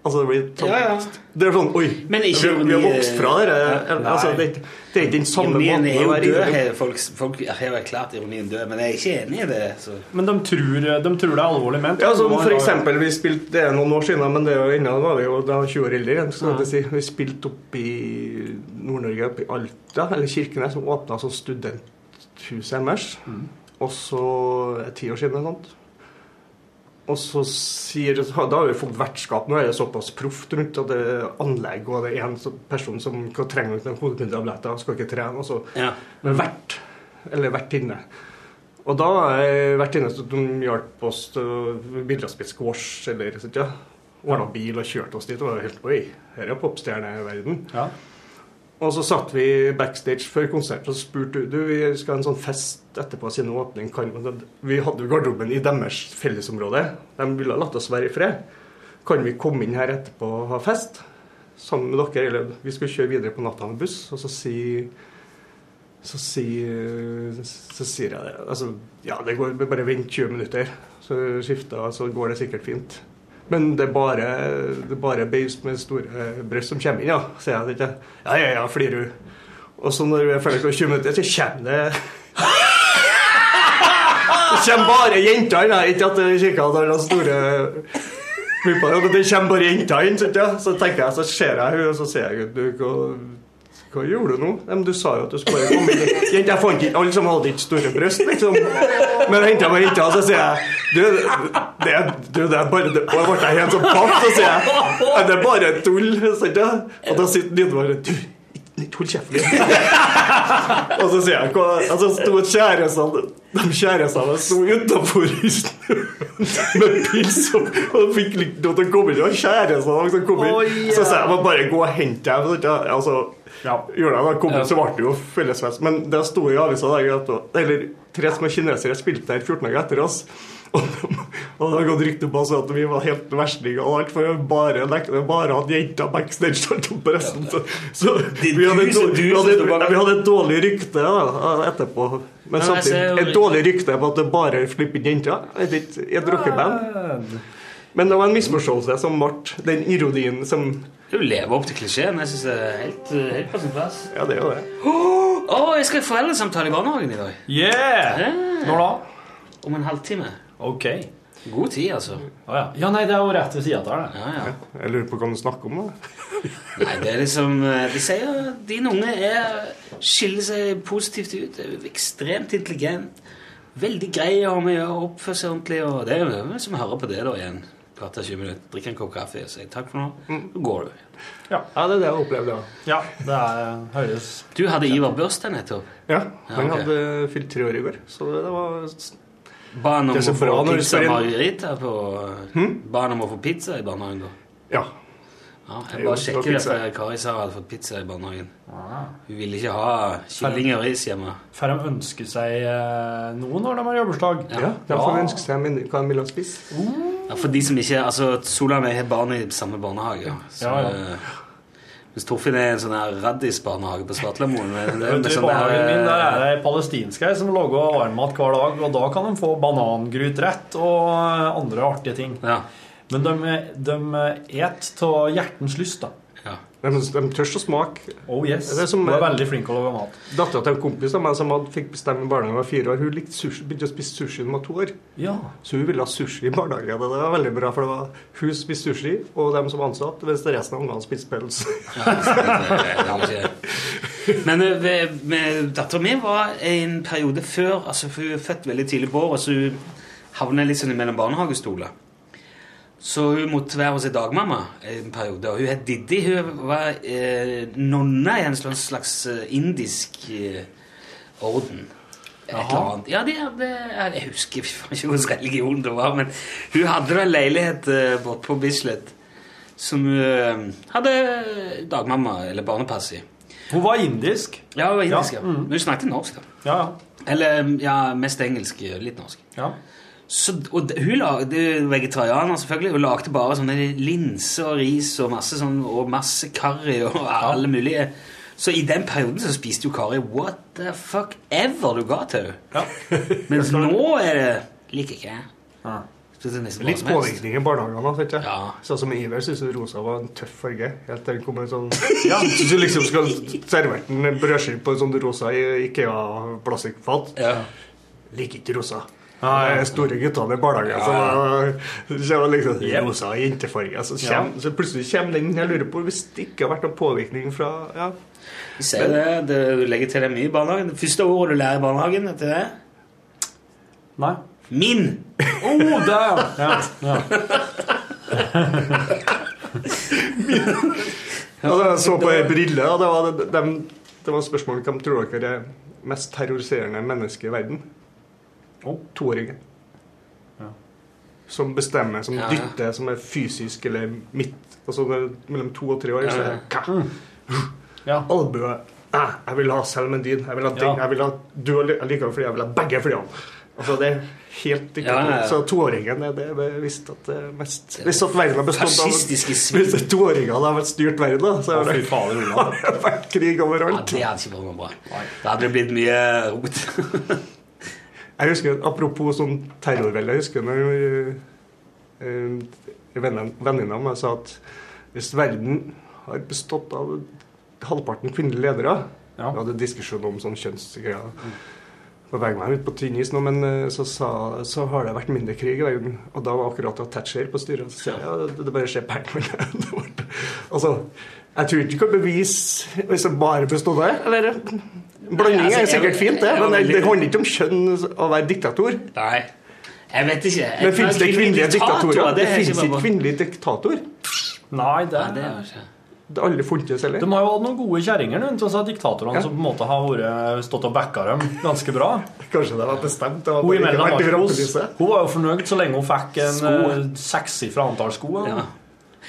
Altså, det blir sånn, Ja, ja. Det er sånn Oi, Men ikke vi, vi har vokst fra det. ja. Altså, det, det er ikke den samme måten å være død. Folk, folk har erklært ironien død, men jeg er ikke enig i det. Så. Men de tror, de tror det er alvorlig ment. Ja, som for eksempel, vi spilte, Det er noen år siden, men det er jo ennå var vi jo da 20 år eldre. igjen, skal si. Vi spilte opp i Nord-Norge, oppe i Alta, eller Kirkenes, som åpna som studenthus deres. Og så er ti år siden eller noe sånt. Og så sier Da har vi fått vertskap. Nå er det såpass proft rundt at det er anlegg, og det er en person som trenger trenge noen og skal ikke trene. og så Ja. med vert, eller vertinne. Og da er vertinne som hjalp oss til å bidra spille squash eller sånt, ja. Ordna bil og kjørte oss dit. Og det var helt Oi, her er popstjerneverden. Ja. Og så satt vi backstage før konserten og spurte du, vi skal ha en sånn fest etterpå siden åpning. Kan, vi hadde jo garderoben i deres fellesområde. De ville latt oss være i fred. Kan vi komme inn her etterpå og ha fest? Sammen med dere, eller vi skulle kjøre videre på natta med buss, og så sier så, sier- så sier jeg det. Altså, ja, det går bare vent 20 minutter, så skifter så går det sikkert fint. Men det er bare, det er bare beist med store bryst som kommer inn, ja, sier jeg ikke. Ja, ja, ja, flirer hun. Og så når vi er ferdig med 20 minutter, så kommer det Det kommer bare jenter inn. Ikke at kirka har noen store pupper, men det kommer bare jenter inn. Så tenker jeg, så ser jeg henne, og så sier jeg du, hva, hva gjorde du nå? Men du sa jo at du skulle bare komme inn. Jenter, jeg fant ikke, Alle som hadde ikke store bryst, liksom. Men henter henta meg jenter, og så sier jeg du, det, du, det er bare det. Og jeg ble helt sånn paff, så sier jeg «Ja, det er bare tull. Og da sitter Nidvar ikke hold kjeften din. Og så sier jeg hva Altså kjærestene De kjærestene sto snøen med pils og, de fikk lov til å komme inn. var kjærestene som kom inn. Oi, ja. Så sa jeg bare gå og hente dem. Altså, Ja. gjorde jeg da kom inn, så ble det jo fellesfest. Men det sto i avisa dagen etterpå Eller tre små kinesere spilte der 14 dager etter oss. Og, det har gått rykte på oss at vi var helt verstinger og alt, for vi bare, bare hadde jenter backstage på resten. Så, så vi, hadde, et- vi, hadde, vi hadde et dårlig rykte da, etterpå. Men samtidig et dårlig rykte på at det bare slipper inn jenter. Et, et, et rockeband. Men det var en misforståelse som ble den ironien som Du lever opp til klisjeen. Jeg syns det er helt, helt på sin plass. Ja, det er jo det. Å, jeg skal i foreldresamtale i barnehagen i dag. Yeah! Når da? Om en halvtime. Ok. God tid, altså. Oh, ja. ja, nei, det er jo rett ved sida av det. Ja, ja. Jeg lurer på hva du snakker om. da. Nei, det er liksom eh, De sier at din unge er, skiller seg positivt ut. Er ekstremt intelligent. Veldig grei å ha med å oppføre seg ordentlig. Og det er jo hvem som hører på det da igjen. Kvarter 20 minutter, drikker en kopp kaffe og sier takk for nå. Så går du. Ja, det er det jeg opplevde. Ja, Ja, det er, høres Du hadde Ivar Børsten nettopp. ja Ja, han ok. hadde fylt tre år i går, så det var Ba han om å få bra når du pizza spør margarita på Ba han om å få pizza i barnehagen, da? Ja. Ja, jeg bare sjekker det, for Kari sa hun hadde fått pizza i barnehagen. Hun ville ikke ha kylling og ris hjemme. Får de ønske seg eh, noe når de har jobbursdag? ja da får ønske seg min- hva de vil ha spist. Ja, for de som ikke Altså, Solan og jeg har barn i samme barnehage. Så, Ja, ja. Eh, Mens Torfinn er en sånn her raddisbarnehage på Svartlamoen. sånn barnehagen min der eh, er det ei palestinsk ei som lager varmmat hver dag, og da kan de få banangryterett og eh, andre artige ting. Ja, Men de, de et av hjertens lyst, da. De, de tør å smake. Oh yes. Det er som- Hun er veldig flink til å lage mat. Dattera til en kompis av meg som hadde, fikk bestemme i barnehagen da hun var fire år, hun likte sushi, begynte å spise sushi da hun var to år. Ja. Så hun ville ha sushi i barnehagen. Det var veldig bra, for det var hun spiste sushi, og dem som ansatte, mens resten av ungene spiste ikke- Men eh, dattera mi var en periode før altså Hun er født veldig tidlig på året, så hun havner litt sånn mellom barnehagestoler. Så hun måtte være hos ei dagmamma en periode. Og hun het Didi. Hun var eh, nonna i en slags, eh, indisk eh, orden. Et eller annet. Ja, det, det, jeg husker ikke hvilken religion det var, men hun hadde en leilighet eh, borte på Bislett som hun eh, hadde dagmamma eller barnepass i. Hun var indisk. Ja, hun var indisk, Ja, ja. Men hun snakket norsk, da. Ja, ja. Eller ja, mest engelsk, litt norsk. ja. Så, og hun lagde vegetarianer, selvfølgelig. Hun lagde bare sånne linser og ris og masse sånn, og masse curry og alle mulige. Så i den perioden så spiste jo Kari what the fuck ever du ga til henne. ja. Mens nå er det Liker ikke jeg. Ja. Litt påvirkning i barnehagene. vet du. Ja. Sånn som Iver syntes jo rosa var en tøff farge. Helt til den kom en sånn Ja, Så du liksom skal servere en brødskive på en sånn rosa Ikea-plastikkfat. Ja. Liker ikke rosa. Nei. Er store guttene i barnehagen som var- så kommer liksom rosa jentefarge. Så, Ja. kommer, så plutselig kommer den jeg lurer på hvis det ikke har vært noen påvirkning fra ja. Vi ser det, det, du legger til deg mye i barnehagen. Det første året du lærer i barnehagen, etter det? Nei. Min! Oh, der! Ja. ja. Altså, jeg så på ei brille, og det var, de, de, det var spørsmålet hvem tror dere er mest terroriserende menneske i verden? Oh. Toåringen. Ja. Som bestemmer, som Ja, ja. dytter, som er fysisk eller midt Altså mellom to og tre år. Så er det hva? Ja. Albue. Ah, jeg vil ha Salmendin. Jeg vil ha ting, Ja. Jeg vil ha du jeg fordi jeg vil ha begge flyene. Altså, det er helt ikke Ja, ja, ja. Så toåringen er det bevisst at det er mest Hvis at verden har bestått av. Hvis toåringer hadde vært styrt verden, da, så hadde det det vært krig Ja, overalt. det hadde ikke vært noe bra. Da hadde det blitt mye rot. Jeg husker, Apropos sånn terrorvelde, jeg husker når uh, venninna av meg sa at hvis verden har bestått av halvparten kvinnelige ledere Ja. Vi hadde diskusjon om sånn kjønnsgreier. bevege meg ut på tynn is nå, men eh, så, sa, så har det vært mindre krig i verden. Og da var akkurat Thatcher på styret. Så sier jeg ja, det, det bare skjer penger. altså, jeg tror ikke du kan bevise hvis det bare bestod av det. Eller blanding altså, er sikkert fint, det, men det, handler ikke om kjønn å være diktator. Nei. Jeg vet ikke. Men fins det kvinnelige diktatorer? Det det fins ikke kvinnelig diktator. Nei, det, Nei, det er ikke Det har aldri funtes heller. De har jo hatt noen gode kjerringer, disse diktatorene, Ja. som på en måte har vært, stått og backa dem ganske bra. Kanskje det var bestemt. Det var Hun hun var jo fornøyd så lenge hun fikk en uh, sekssifra antall sko. ja.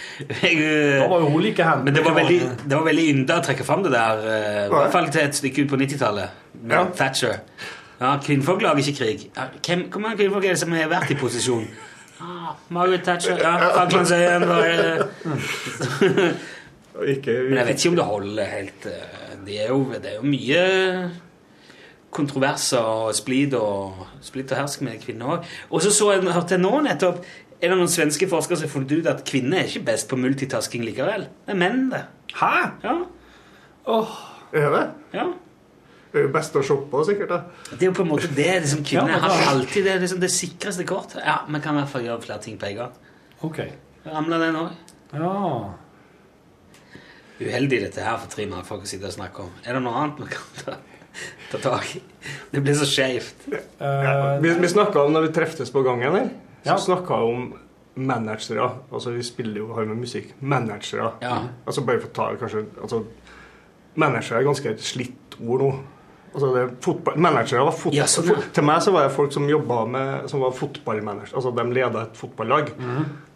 Da var jo hun like hen. men det var veldig, det var veldig ynda å trekke fram det der, eh, i hvert fall til et stykke ut på 90-tallet, med Ja. Thatcher. Ja, Kvinnfolk lager ikke krig. Hvem, hvor mange kvinnfolk er det som har vært i posisjon? Ah, Margaret Thatcher, ja, Falklandsøyen var det. Ikke, Men jeg vet ikke om det holder helt eh, Det er jo, det er jo mye kontroverser og splid og splitt og hersk med kvinner òg. Og så så jeg, hørte jeg nå nettopp er det noen svenske forskere som har funnet ut at kvinner er ikke best på multitasking likevel. Det er menn, det. Hæ? Ja, Er det? ja. Det er jo best å shoppe, sikkert. da. Det er jo på en måte det liksom, kvinner Ja, har alltid det, liksom, det sikreste kortet. Ja, vi kan i hvert fall gjøre flere ting på en gang. Ok. Ramler den òg. Ja. Uheldig dette her for tre mannfolk å sitte og snakke om. Er det noe annet vi kan ta, ta tak i? Det blir så skeivt. Eh, Vi, vi snakka om når vi treftes på gangen her, så Ja. snakka om managere. Altså, vi spiller jo har med musikk. Managere. Ja. Altså, bare for å ta kanskje altså, Managere er ganske et slitt ord nå. Altså, det fotball, managere var fot, Ja, sånn, ja. Til meg så var det folk som jobba med Som var fotballmanager. Altså, de leda et fotballag.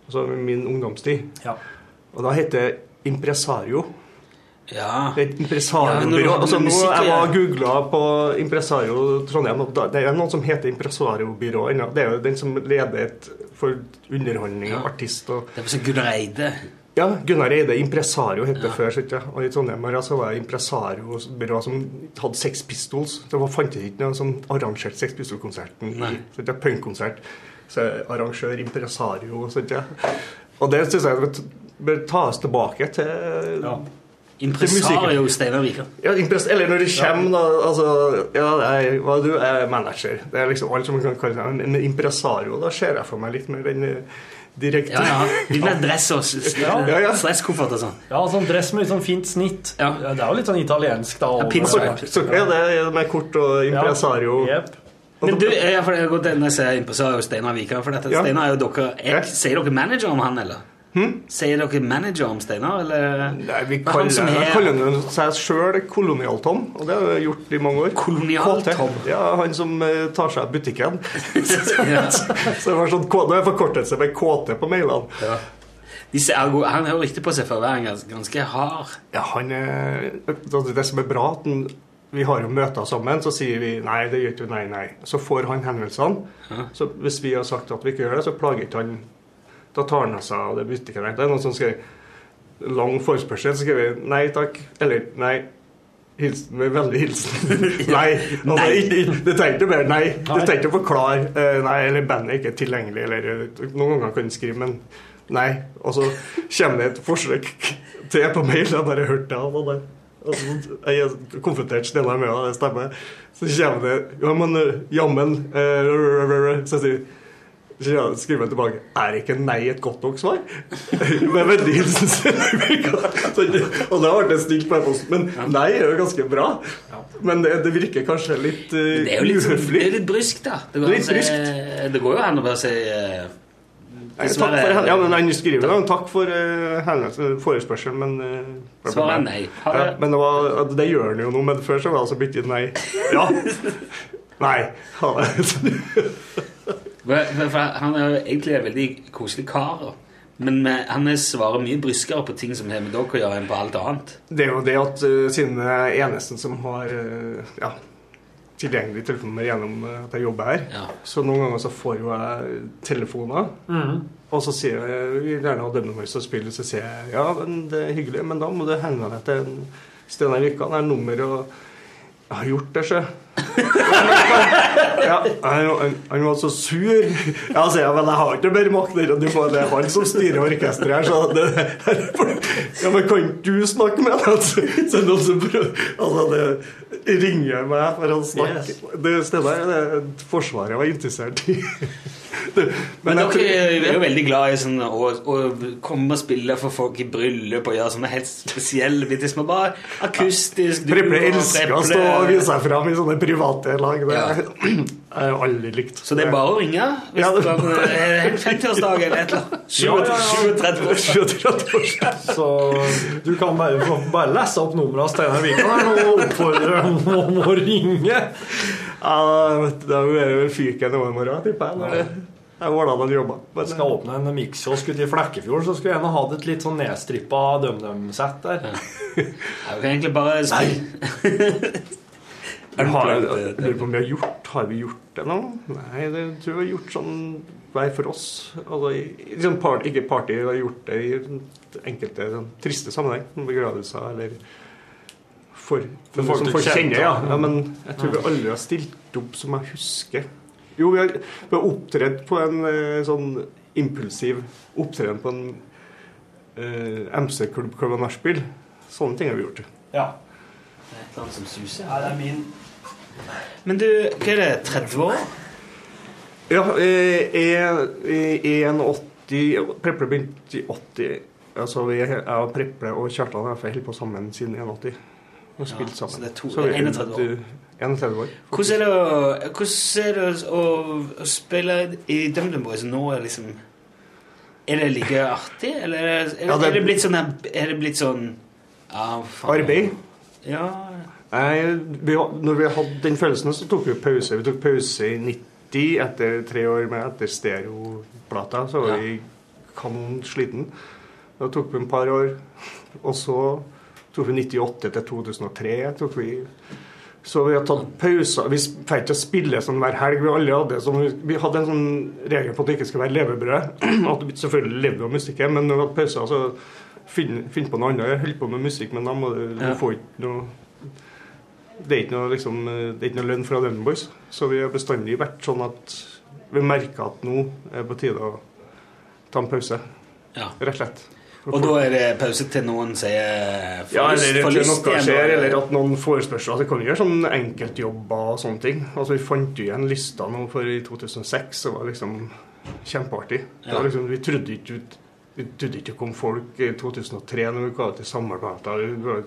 Altså min ungdomstid. ja. Og da heter det impresario. Ja. Det er et Ja, impresariobyrå. hadde altså, nå, jeg ja. var googla på Impresario Trondheim. og Det er noen som heter impresariobyrå ennå. Det er jo den som leder et for underholdning og Ja. artist. Og, Det var så Gunnar Eide. ja, Gunnar Eide, Impresario het det Ja. før. ikke? Og i Trondheim her, så var det impresariobyrå som hadde Sex Pistols. Det var, fantes ikke noen som arrangerte Sex Pistols-konserten. Punkkonsert. Er arrangør, impresario. Så ikke? Og det syns jeg bør tas tilbake til ja. Impresario Steinar Vika. Ja, impress, eller når det kommer, da altså, Ja, jeg, hva du er manager. Det er liksom alt som man kan kalle seg. Men impresario, da ser jeg for meg litt mer den eh, direkte Ja, ja. Litt mer dress og stresskoffert og sånn. ja, sånn dress med litt sånn fint snitt. Ja. Det er jo litt sånn italiensk, da. Ja, og- pinnsvart. Så ja, det er med kort og impresario. Ja. Yep. Men du, jeg, for jeg har gått inn og ser impresario Steinar Vika, for dette, Ja. Steinar er jo dere Ja. jeg, Sier dere manager om han, eller? Sier dere manager om Steinar, eller? Nei, vi han kaller, er- kaller han seg sjøl Kolonial-Tom, og det har vi gjort i mange år. Kolonial-Tom? Ja, han som eh, tar seg av butikken. Ja. Så det var sånn, det er forkortelse med KT på mailene. Ja. Han har rykte på seg for å være ganske, ganske hard. Ja, han er, altså, Det som er bra, at han, vi har jo møter sammen, så sier vi nei, det gjør ikke vi, nei, nei. Så får han henvendelsene. Ja. Så hvis vi har sagt at vi ikke gjør det, så plager ikke han Da tar han av seg og det blir ikke. Det er noen som skriver lang forespørsel, så skriver vi nei takk, eller nei. Hilsen med veldig hilsen. nei. Altså. Ikke, det trenger ikke mer nei. Det trenger ikke å forklare eh, nei, eller bandet er ikke tilgjengelig, eller eh, Noen ganger kan du skrive, men nei. Og så kommer det et forsøk til på mail. Jeg har bare hørt det av det. Altså, jeg er konfrontert Steinar med det, det stemmer. Så kommer det Ja, men eh, jammen eh, Så jeg sier skriver jeg tilbake Er ikke nei et godt nok svar? Med vennlig hilsen. Så- Og da ble det stilt på e-posten. Men nei er jo ganske bra. Men det, det virker kanskje litt uh, Det er jo litt, sånn- det er litt bryskt, da. Det går, Litt si- det går jo an å bare si eh, Nei, takk for, ja, men Han skriver da, takk for uh, forespørselen, men uh, Svaret er nei. Ja, men det, var, det gjør han jo noe med. før så var det altså byttet nei. Ja. Nei. Ha det. For- for- for Han er jo egentlig en veldig koselig kar. Men med, han er svarer mye bryskere på ting som har med dere å gjøre, enn på alt annet. Det er jo det at uh, siden jeg er eneste som har uh, ja, tilgjengelig telefonnummer gjennom at jeg jobber her, Ja. så noen ganger så får jo jeg telefoner, og så sier jeg vi vil gjerne ha det nummeret som spiller, så sier jeg ja, men det er hyggelig, men da må du henvende deg til en Steinar Wikan, det er nummer og jeg har gjort det, sjø. Ja, han, han, han var så sur. Ja, sier jeg, men jeg har ikke mer makt enn du er- det er han som styrer orkesteret her, så det, Ja, men kan ikke du snakke med ham? Så, så noen som prøver Altså, det ringer meg for å snakke. Det stedet er det Forsvaret var interessert i. Men jeg dere tror- er jo veldig glad i sånn, å, å komme og spille for folk i bryllup og gjøre sånne helt spesielle små bare akustisk Preple duo, elsker å stå og vise seg fram i sånne private lag. Det har jeg aldri likt. Så det er bare å ringe hvis Ja, det er en 50-årsdag eller et eller annet. Ja, ja, ja. 37 år. Så du kan bare, bare lese opp nummeret av Steinar Vikan nå og oppfordre ham om å ringe. Ja, vet du, Da blir det vel fyken over morgenen, tipper jeg. det- Jeg ordna noen jobber. Men, Skal åpne en mikskiosk ute i Flekkefjord, så skulle jeg gjerne hatt et litt sånn nedstrippa DumDum-sett der. Jeg kan egentlig bare har, jeg lurer på om vi har gjort Har vi gjort det nå? Nei, det tror jeg vi har gjort sånn hver for oss. Altså, sånn part, ikke party, vi har gjort det i enkelte sånn, triste sammenheng. Begravelser eller for, for, folk som folk kjenner. Ja. ja. ja, Men jeg tror vi aldri har stilt opp som jeg husker. Jo, vi har, vi har opptredd på en eh, sånn impulsiv opptreden på en eh, MC-klubb klubba nachspiel. Sånne ting har vi gjort. Ja. Et eller annet som suser. Her er min. Men du, hva er det, 30 år? Ja, eh, jeg i 81 Preple begynte i 80. Altså, jeg og Preple og Kjartan har holdt på sammen siden 81. Og spilt så sammen. det er to- vi 31 år. 31 år. Hvordan er det å, hvordan er det å, å spille i DumDum Boys nå? Er, liksom, er det like artig, eller er det, er, Ja, det- er det blitt sånn Er det blitt sånn ja, faen. Arbeid. Ja, Nei, vi, når vi hadde den følelsen, så tok vi pause. Vi tok pause i 90 etter tre år med etter stereoplata. Så var vi kanonsliten. Da tok vi en par år. Og så tok vi 98 til 2003. Tok vi så vi har tatt pauser. Vi får ikke spille sånn hver helg. Vi, alle hadde, sånn, vi hadde en sånn regel på at det ikke skal være levebrød. At vi selvfølgelig lever vi av musikken, men når vi hadde pauser, så finn, finn på noe annet. Jeg holder på med musikk, men da må du, du får ikke noe det er ikke noe, liksom, det er ikke noe lønn fra London Boys. Så vi har bestandig vært sånn at vi merker at nå er det på tide å ta en pause. ja. Rett og slett. Og da er det pause til noen sier for Ja, eller at noe skjer, eller at noen forespørsler. Altså, vi kan gjøre sånne enkeltjobber og sånne ting. Altså, Vi fant jo igjen lista nå for i 2006, det var liksom kjempeartig. Det var liksom, vi trodde ikke ut vi trodde ikke det kom folk i 2003 når vi ga ut til samleplata,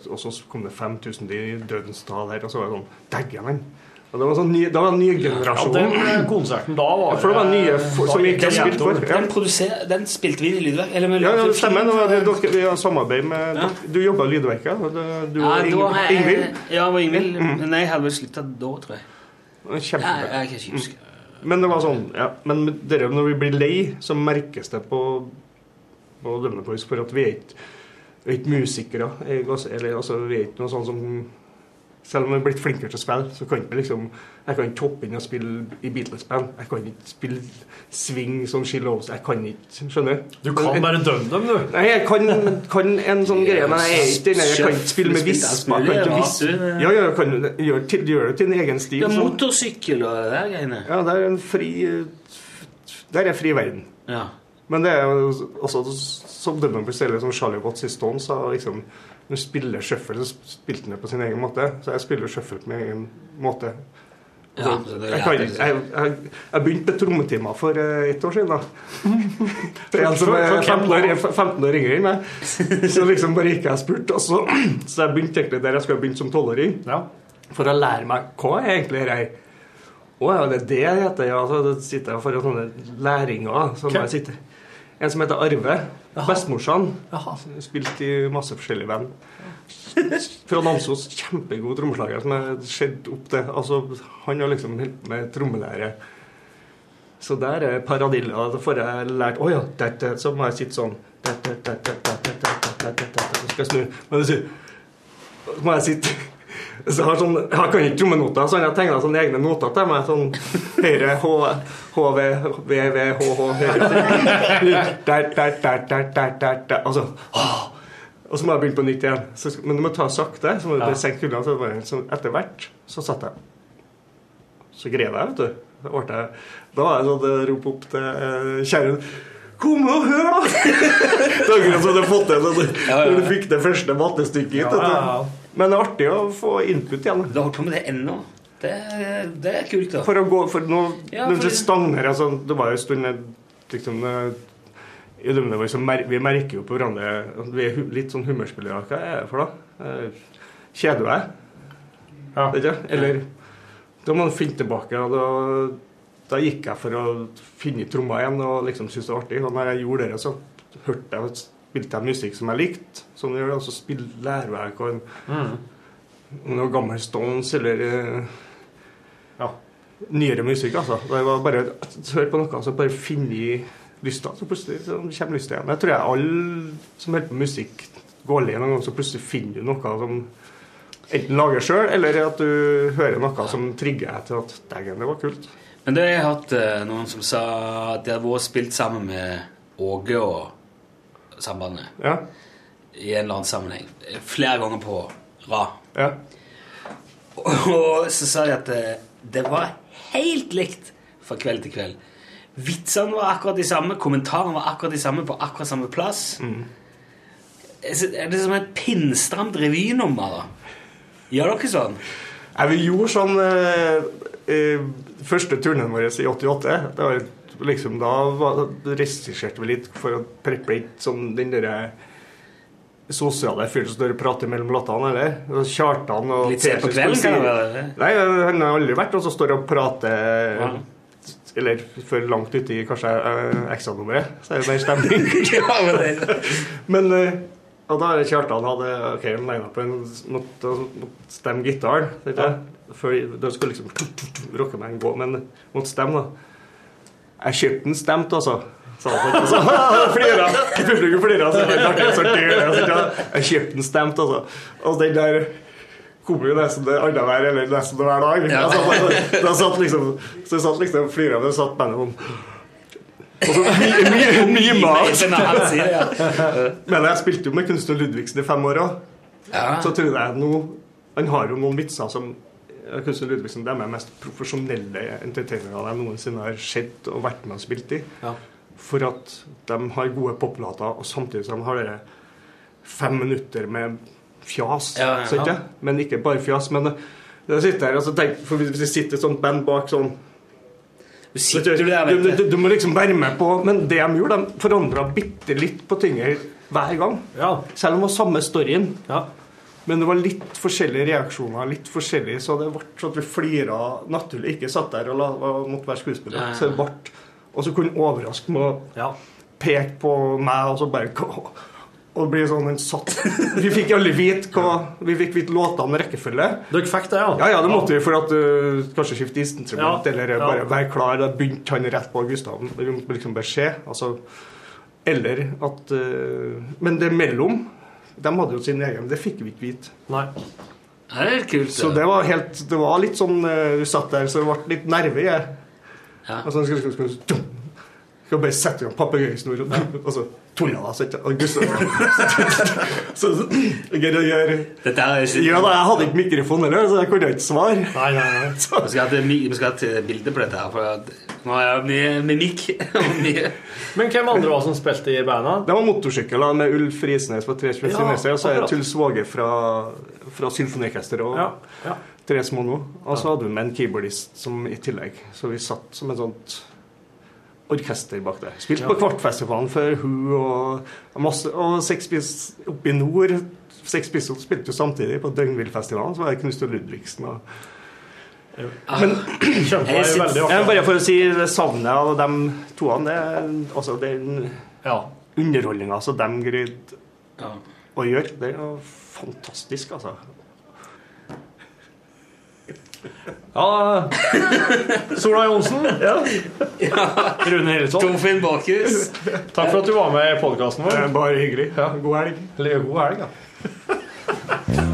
og så kom det 5000 i dødens dal her, og så var det sånn Dæggen, mann. Og det var sånn ny, det var en ny Ja, den eh, konserten da var Ja, for det var nye for, som ikke har spilt for. Ja. Den, den spilte vi inn i Lydverk? Eller med Ja, ja, det stemmer. Er det, dere, vi har samarbeid med Ja. dere- Du jobba i Lydverket? og det- Du Ja, og da Ingvild? Ja, det var Ingvild. Mm. Men jeg hadde vel slutta da, tror jeg. Kjempebra. Ja, jeg, kan ikke huske. Men det var sånn, ja. Men dere, når vi blir lei, så merkes det på, på Dømme for at vi er ikke, vi er ikke musikere. Jeg, eller, altså, vi er ikke noe sånn som Selv om vi er blitt flinkere til å spille, så kan vi liksom Jeg kan ikke hoppe inn og spille i Beatles-band. Jeg kan ikke spille swing som She Loves. Jeg kan ikke. Skjønner du? Du kan bare dømme dem, du. Nei, jeg kan, kan en sånn greie, men jeg er ikke Jeg kan ikke spille med visper. Jeg kan ikke vispe. Ja, ja, jeg kan gjøre til, gjøre det til en egen stil. Ja, er motorsykkel og det der greiene. Ja, det er en fri Der er fri verden. Ja. Men det er jo også som Dunham bestiller som Charlie Watts i Stone sa liksom Når du spiller shuffle, så spilte han det på sin egen måte. Så jeg spiller shuffle på min egen måte. Ja, det er jeg, kan, jeg, jeg, jeg begynte med trommetimer for eh, ett år siden. da. For en som er 15 år, 15 år yngre enn meg. Så liksom bare gikk jeg og spurte. Så, så jeg begynte egentlig der jeg skulle ha begynt som tolvåring. Ja. For å lære meg hva er egentlig er. Å ja, det er det det heter. Ja, så sitter jeg foran sånne læringer. Som Hvem? jeg sitter. En som heter Arve. Bestemorsan. Spilt i masse forskjellige band. Fra Namsos. Kjempegod trommeslager som jeg sett opp til. Altså, han har liksom holdt med trommelære. Så der er paradilla. Da får jeg lært Å ja, dette, så må jeg sitte sånn dette, dette, dette, dette, dette, dette. Så skal jeg snu. Men det sier så må jeg sitte så jeg, har sånn, jeg kan ikke trommenoter, så han har tegna sånne egne noter til meg. Sånn høyre H, HV, VV, HH høyre. Der, der, der, der, der, der, der. Og så åh. Og så må jeg begynne på nytt igjen. Så, men du må ta sakte. Så må du bare senke skuldrene. Så, etter hvert så satt jeg. så grev jeg, vet du. Da, var jeg sånn at jeg ropte opp til eh, kjerren Kom og hør, da! det er akkurat som du har fått til sånn, når du fikk det første mattestykket. Ja, ja, ja. Men det er artig å få input igjen. Du har holdt på med det ennå. Det, det er kult, da. For å gå For nå Ja, når for- det stanger altså, Det var jo en stund jeg liksom i løpet av så mer, Vi merker jo på hverandre at vi er litt sånn humørspillere. Hva er det for noe? Eh, Kjeder du deg? Ja. Vet ikke? Eller Da må man finne tilbake. Og da, da gikk jeg for å finne tromma igjen og liksom synes det var artig. Og når jeg gjorde det, så hørte jeg spilte jeg musikk som jeg likte. Som jeg gjør, og så spill, lærverk hva en noe gammel Stones eller eh, Ja. nyere musikk, altså. Det var bare hør på noe, så bare finne lysta, så plutselig så kommer lysta igjen. Jeg tror jeg alle som hører på musikk, går lei noen gang, så plutselig finner du noe som enten lager sjøl, eller at du hører noe som trigger deg til at dægen, det var kult. Men det har jeg hatt eh, noen som sa at de har vært spilt sammen med Åge og Sambandet Ja. i en eller annen sammenheng. Flere ganger på rad. ja. Og så sa de at eh, det var helt likt fra kveld til kveld. Vitsene var akkurat de samme, kommentarene var akkurat de samme på akkurat samme plass. Er det som et pinnstramt revynummer, da? Gjør dere sånn? Ja, vi gjorde sånn eh, eh, Første turnen vår i 88 det var liksom, Da regisserte vi litt for å preppe litt sånn den derre sosiale som står og prater mellom låtene, eller? Og Kjartan og Litt sent på kvelden, kan det være? Nei, han har aldri vært noen som står og prater Ja. Eller før langt uti kanskje uh, ekstranummeret, så er det mer stemning. Ja, men Men uh, og da er Kjartan hadde ok, lina på en måtte, måtte stemme gitaren. Ja. Før de skulle liksom rockemenn gå, men måtte stemme, da. Jeg kjøpte den stemt, altså. Flira. Publikum flira. Jeg kjøpte den stemt, altså. Og den der kom jo nesten det annenhver eller nesten hver dag. Ja. Altså, jeg, satt liksom Så jeg satt liksom flira, men satt bandet sånn og så mye, ja. Men jeg spilte jo med Kunstner Ludvigsen i fem år òg. Så tror jeg nå Han har jo noen vitser som Kunstner Ludvigsen de er de mest profesjonelle entertainerne jeg noensinne har sett og vært med og spilt i. Ja. For at de har gode poplater, og samtidig som de har dere fem minutter med fjas. Ja, ja, det? Men ikke bare fjas. Men jeg sitter her og tenk, for Hvis det sitter et sånt band bak sånn Du du, vet du, du. må liksom være med på Men det de gjorde, de forandra bitte litt på tinget hver gang. Ja. Selv om det var samme storyen. ja. Men det var litt forskjellige reaksjoner, litt forskjellig, så det ble sånn at vi flira naturlig. Ikke satt der og, la, og måtte være skuespiller. Så det ble, og så kunne han overraske med å ja. peke på meg, og så bare gå. Og det blir sånn en satt Vi fikk aldri vite hva Vi fikk vite låtene med rekkefølge. Dere fikk det, ja? Ja, ja, det måtte vi for at uh, kanskje skifte instrument, Ja, eller uh, bare være klar. Da begynte han rett på Gustav. Det måtte liksom bare skje. Altså, eller at uh, Men det mellom De hadde jo sin egen. Det fikk vi ikke vite. Nei. Det er kult. Så det var helt Det var litt sånn uh, Du satt der, så det ble litt nerve i det. Ja. Og så skal, skal, skal, bare sette i gang papegøyesnor, og, og så tuller. Så, ikke- og Så jeg greide å gjøre Dette er ikke Ja da, jeg hadde ikke mikrofon heller, så jeg kunne ikke svare. Nei, nei, nei. Vi skal ha et, vi skal ha et bilde på dette her. For nå har jeg mye mimikk. Men hvem andre var som spilte i bandet? Det var motorsykkel da, med Ulf Risnes på Tres Ja, Finesse, og så er det. Truls Våge fra, fra Symfoniorkesteret og Ja. ja. Therese Mono. Og så hadde vi med en keyboardist som i tillegg. Så vi satt som et sånt orkester bak der. Spilt Ja. på Kvartfestivalen før hun og, og masse Og Sex oppe i nord. Pistols spilte jo samtidig på Døgnvillfestivalen, så var det Knust og Ludvigsen og Men Ja. Bare for å si det savnet av de toene, det er altså den Ja. underholdninga som de greide Ja. å gjøre, det er jo fantastisk, altså. Ja Sola Johnsen. Ja. Rune Hillesson. Torfinn Bakhus. Takk for at du var med i podkasten vår. Bare hyggelig. Ja. God helg. Eller god helg, da. Ja.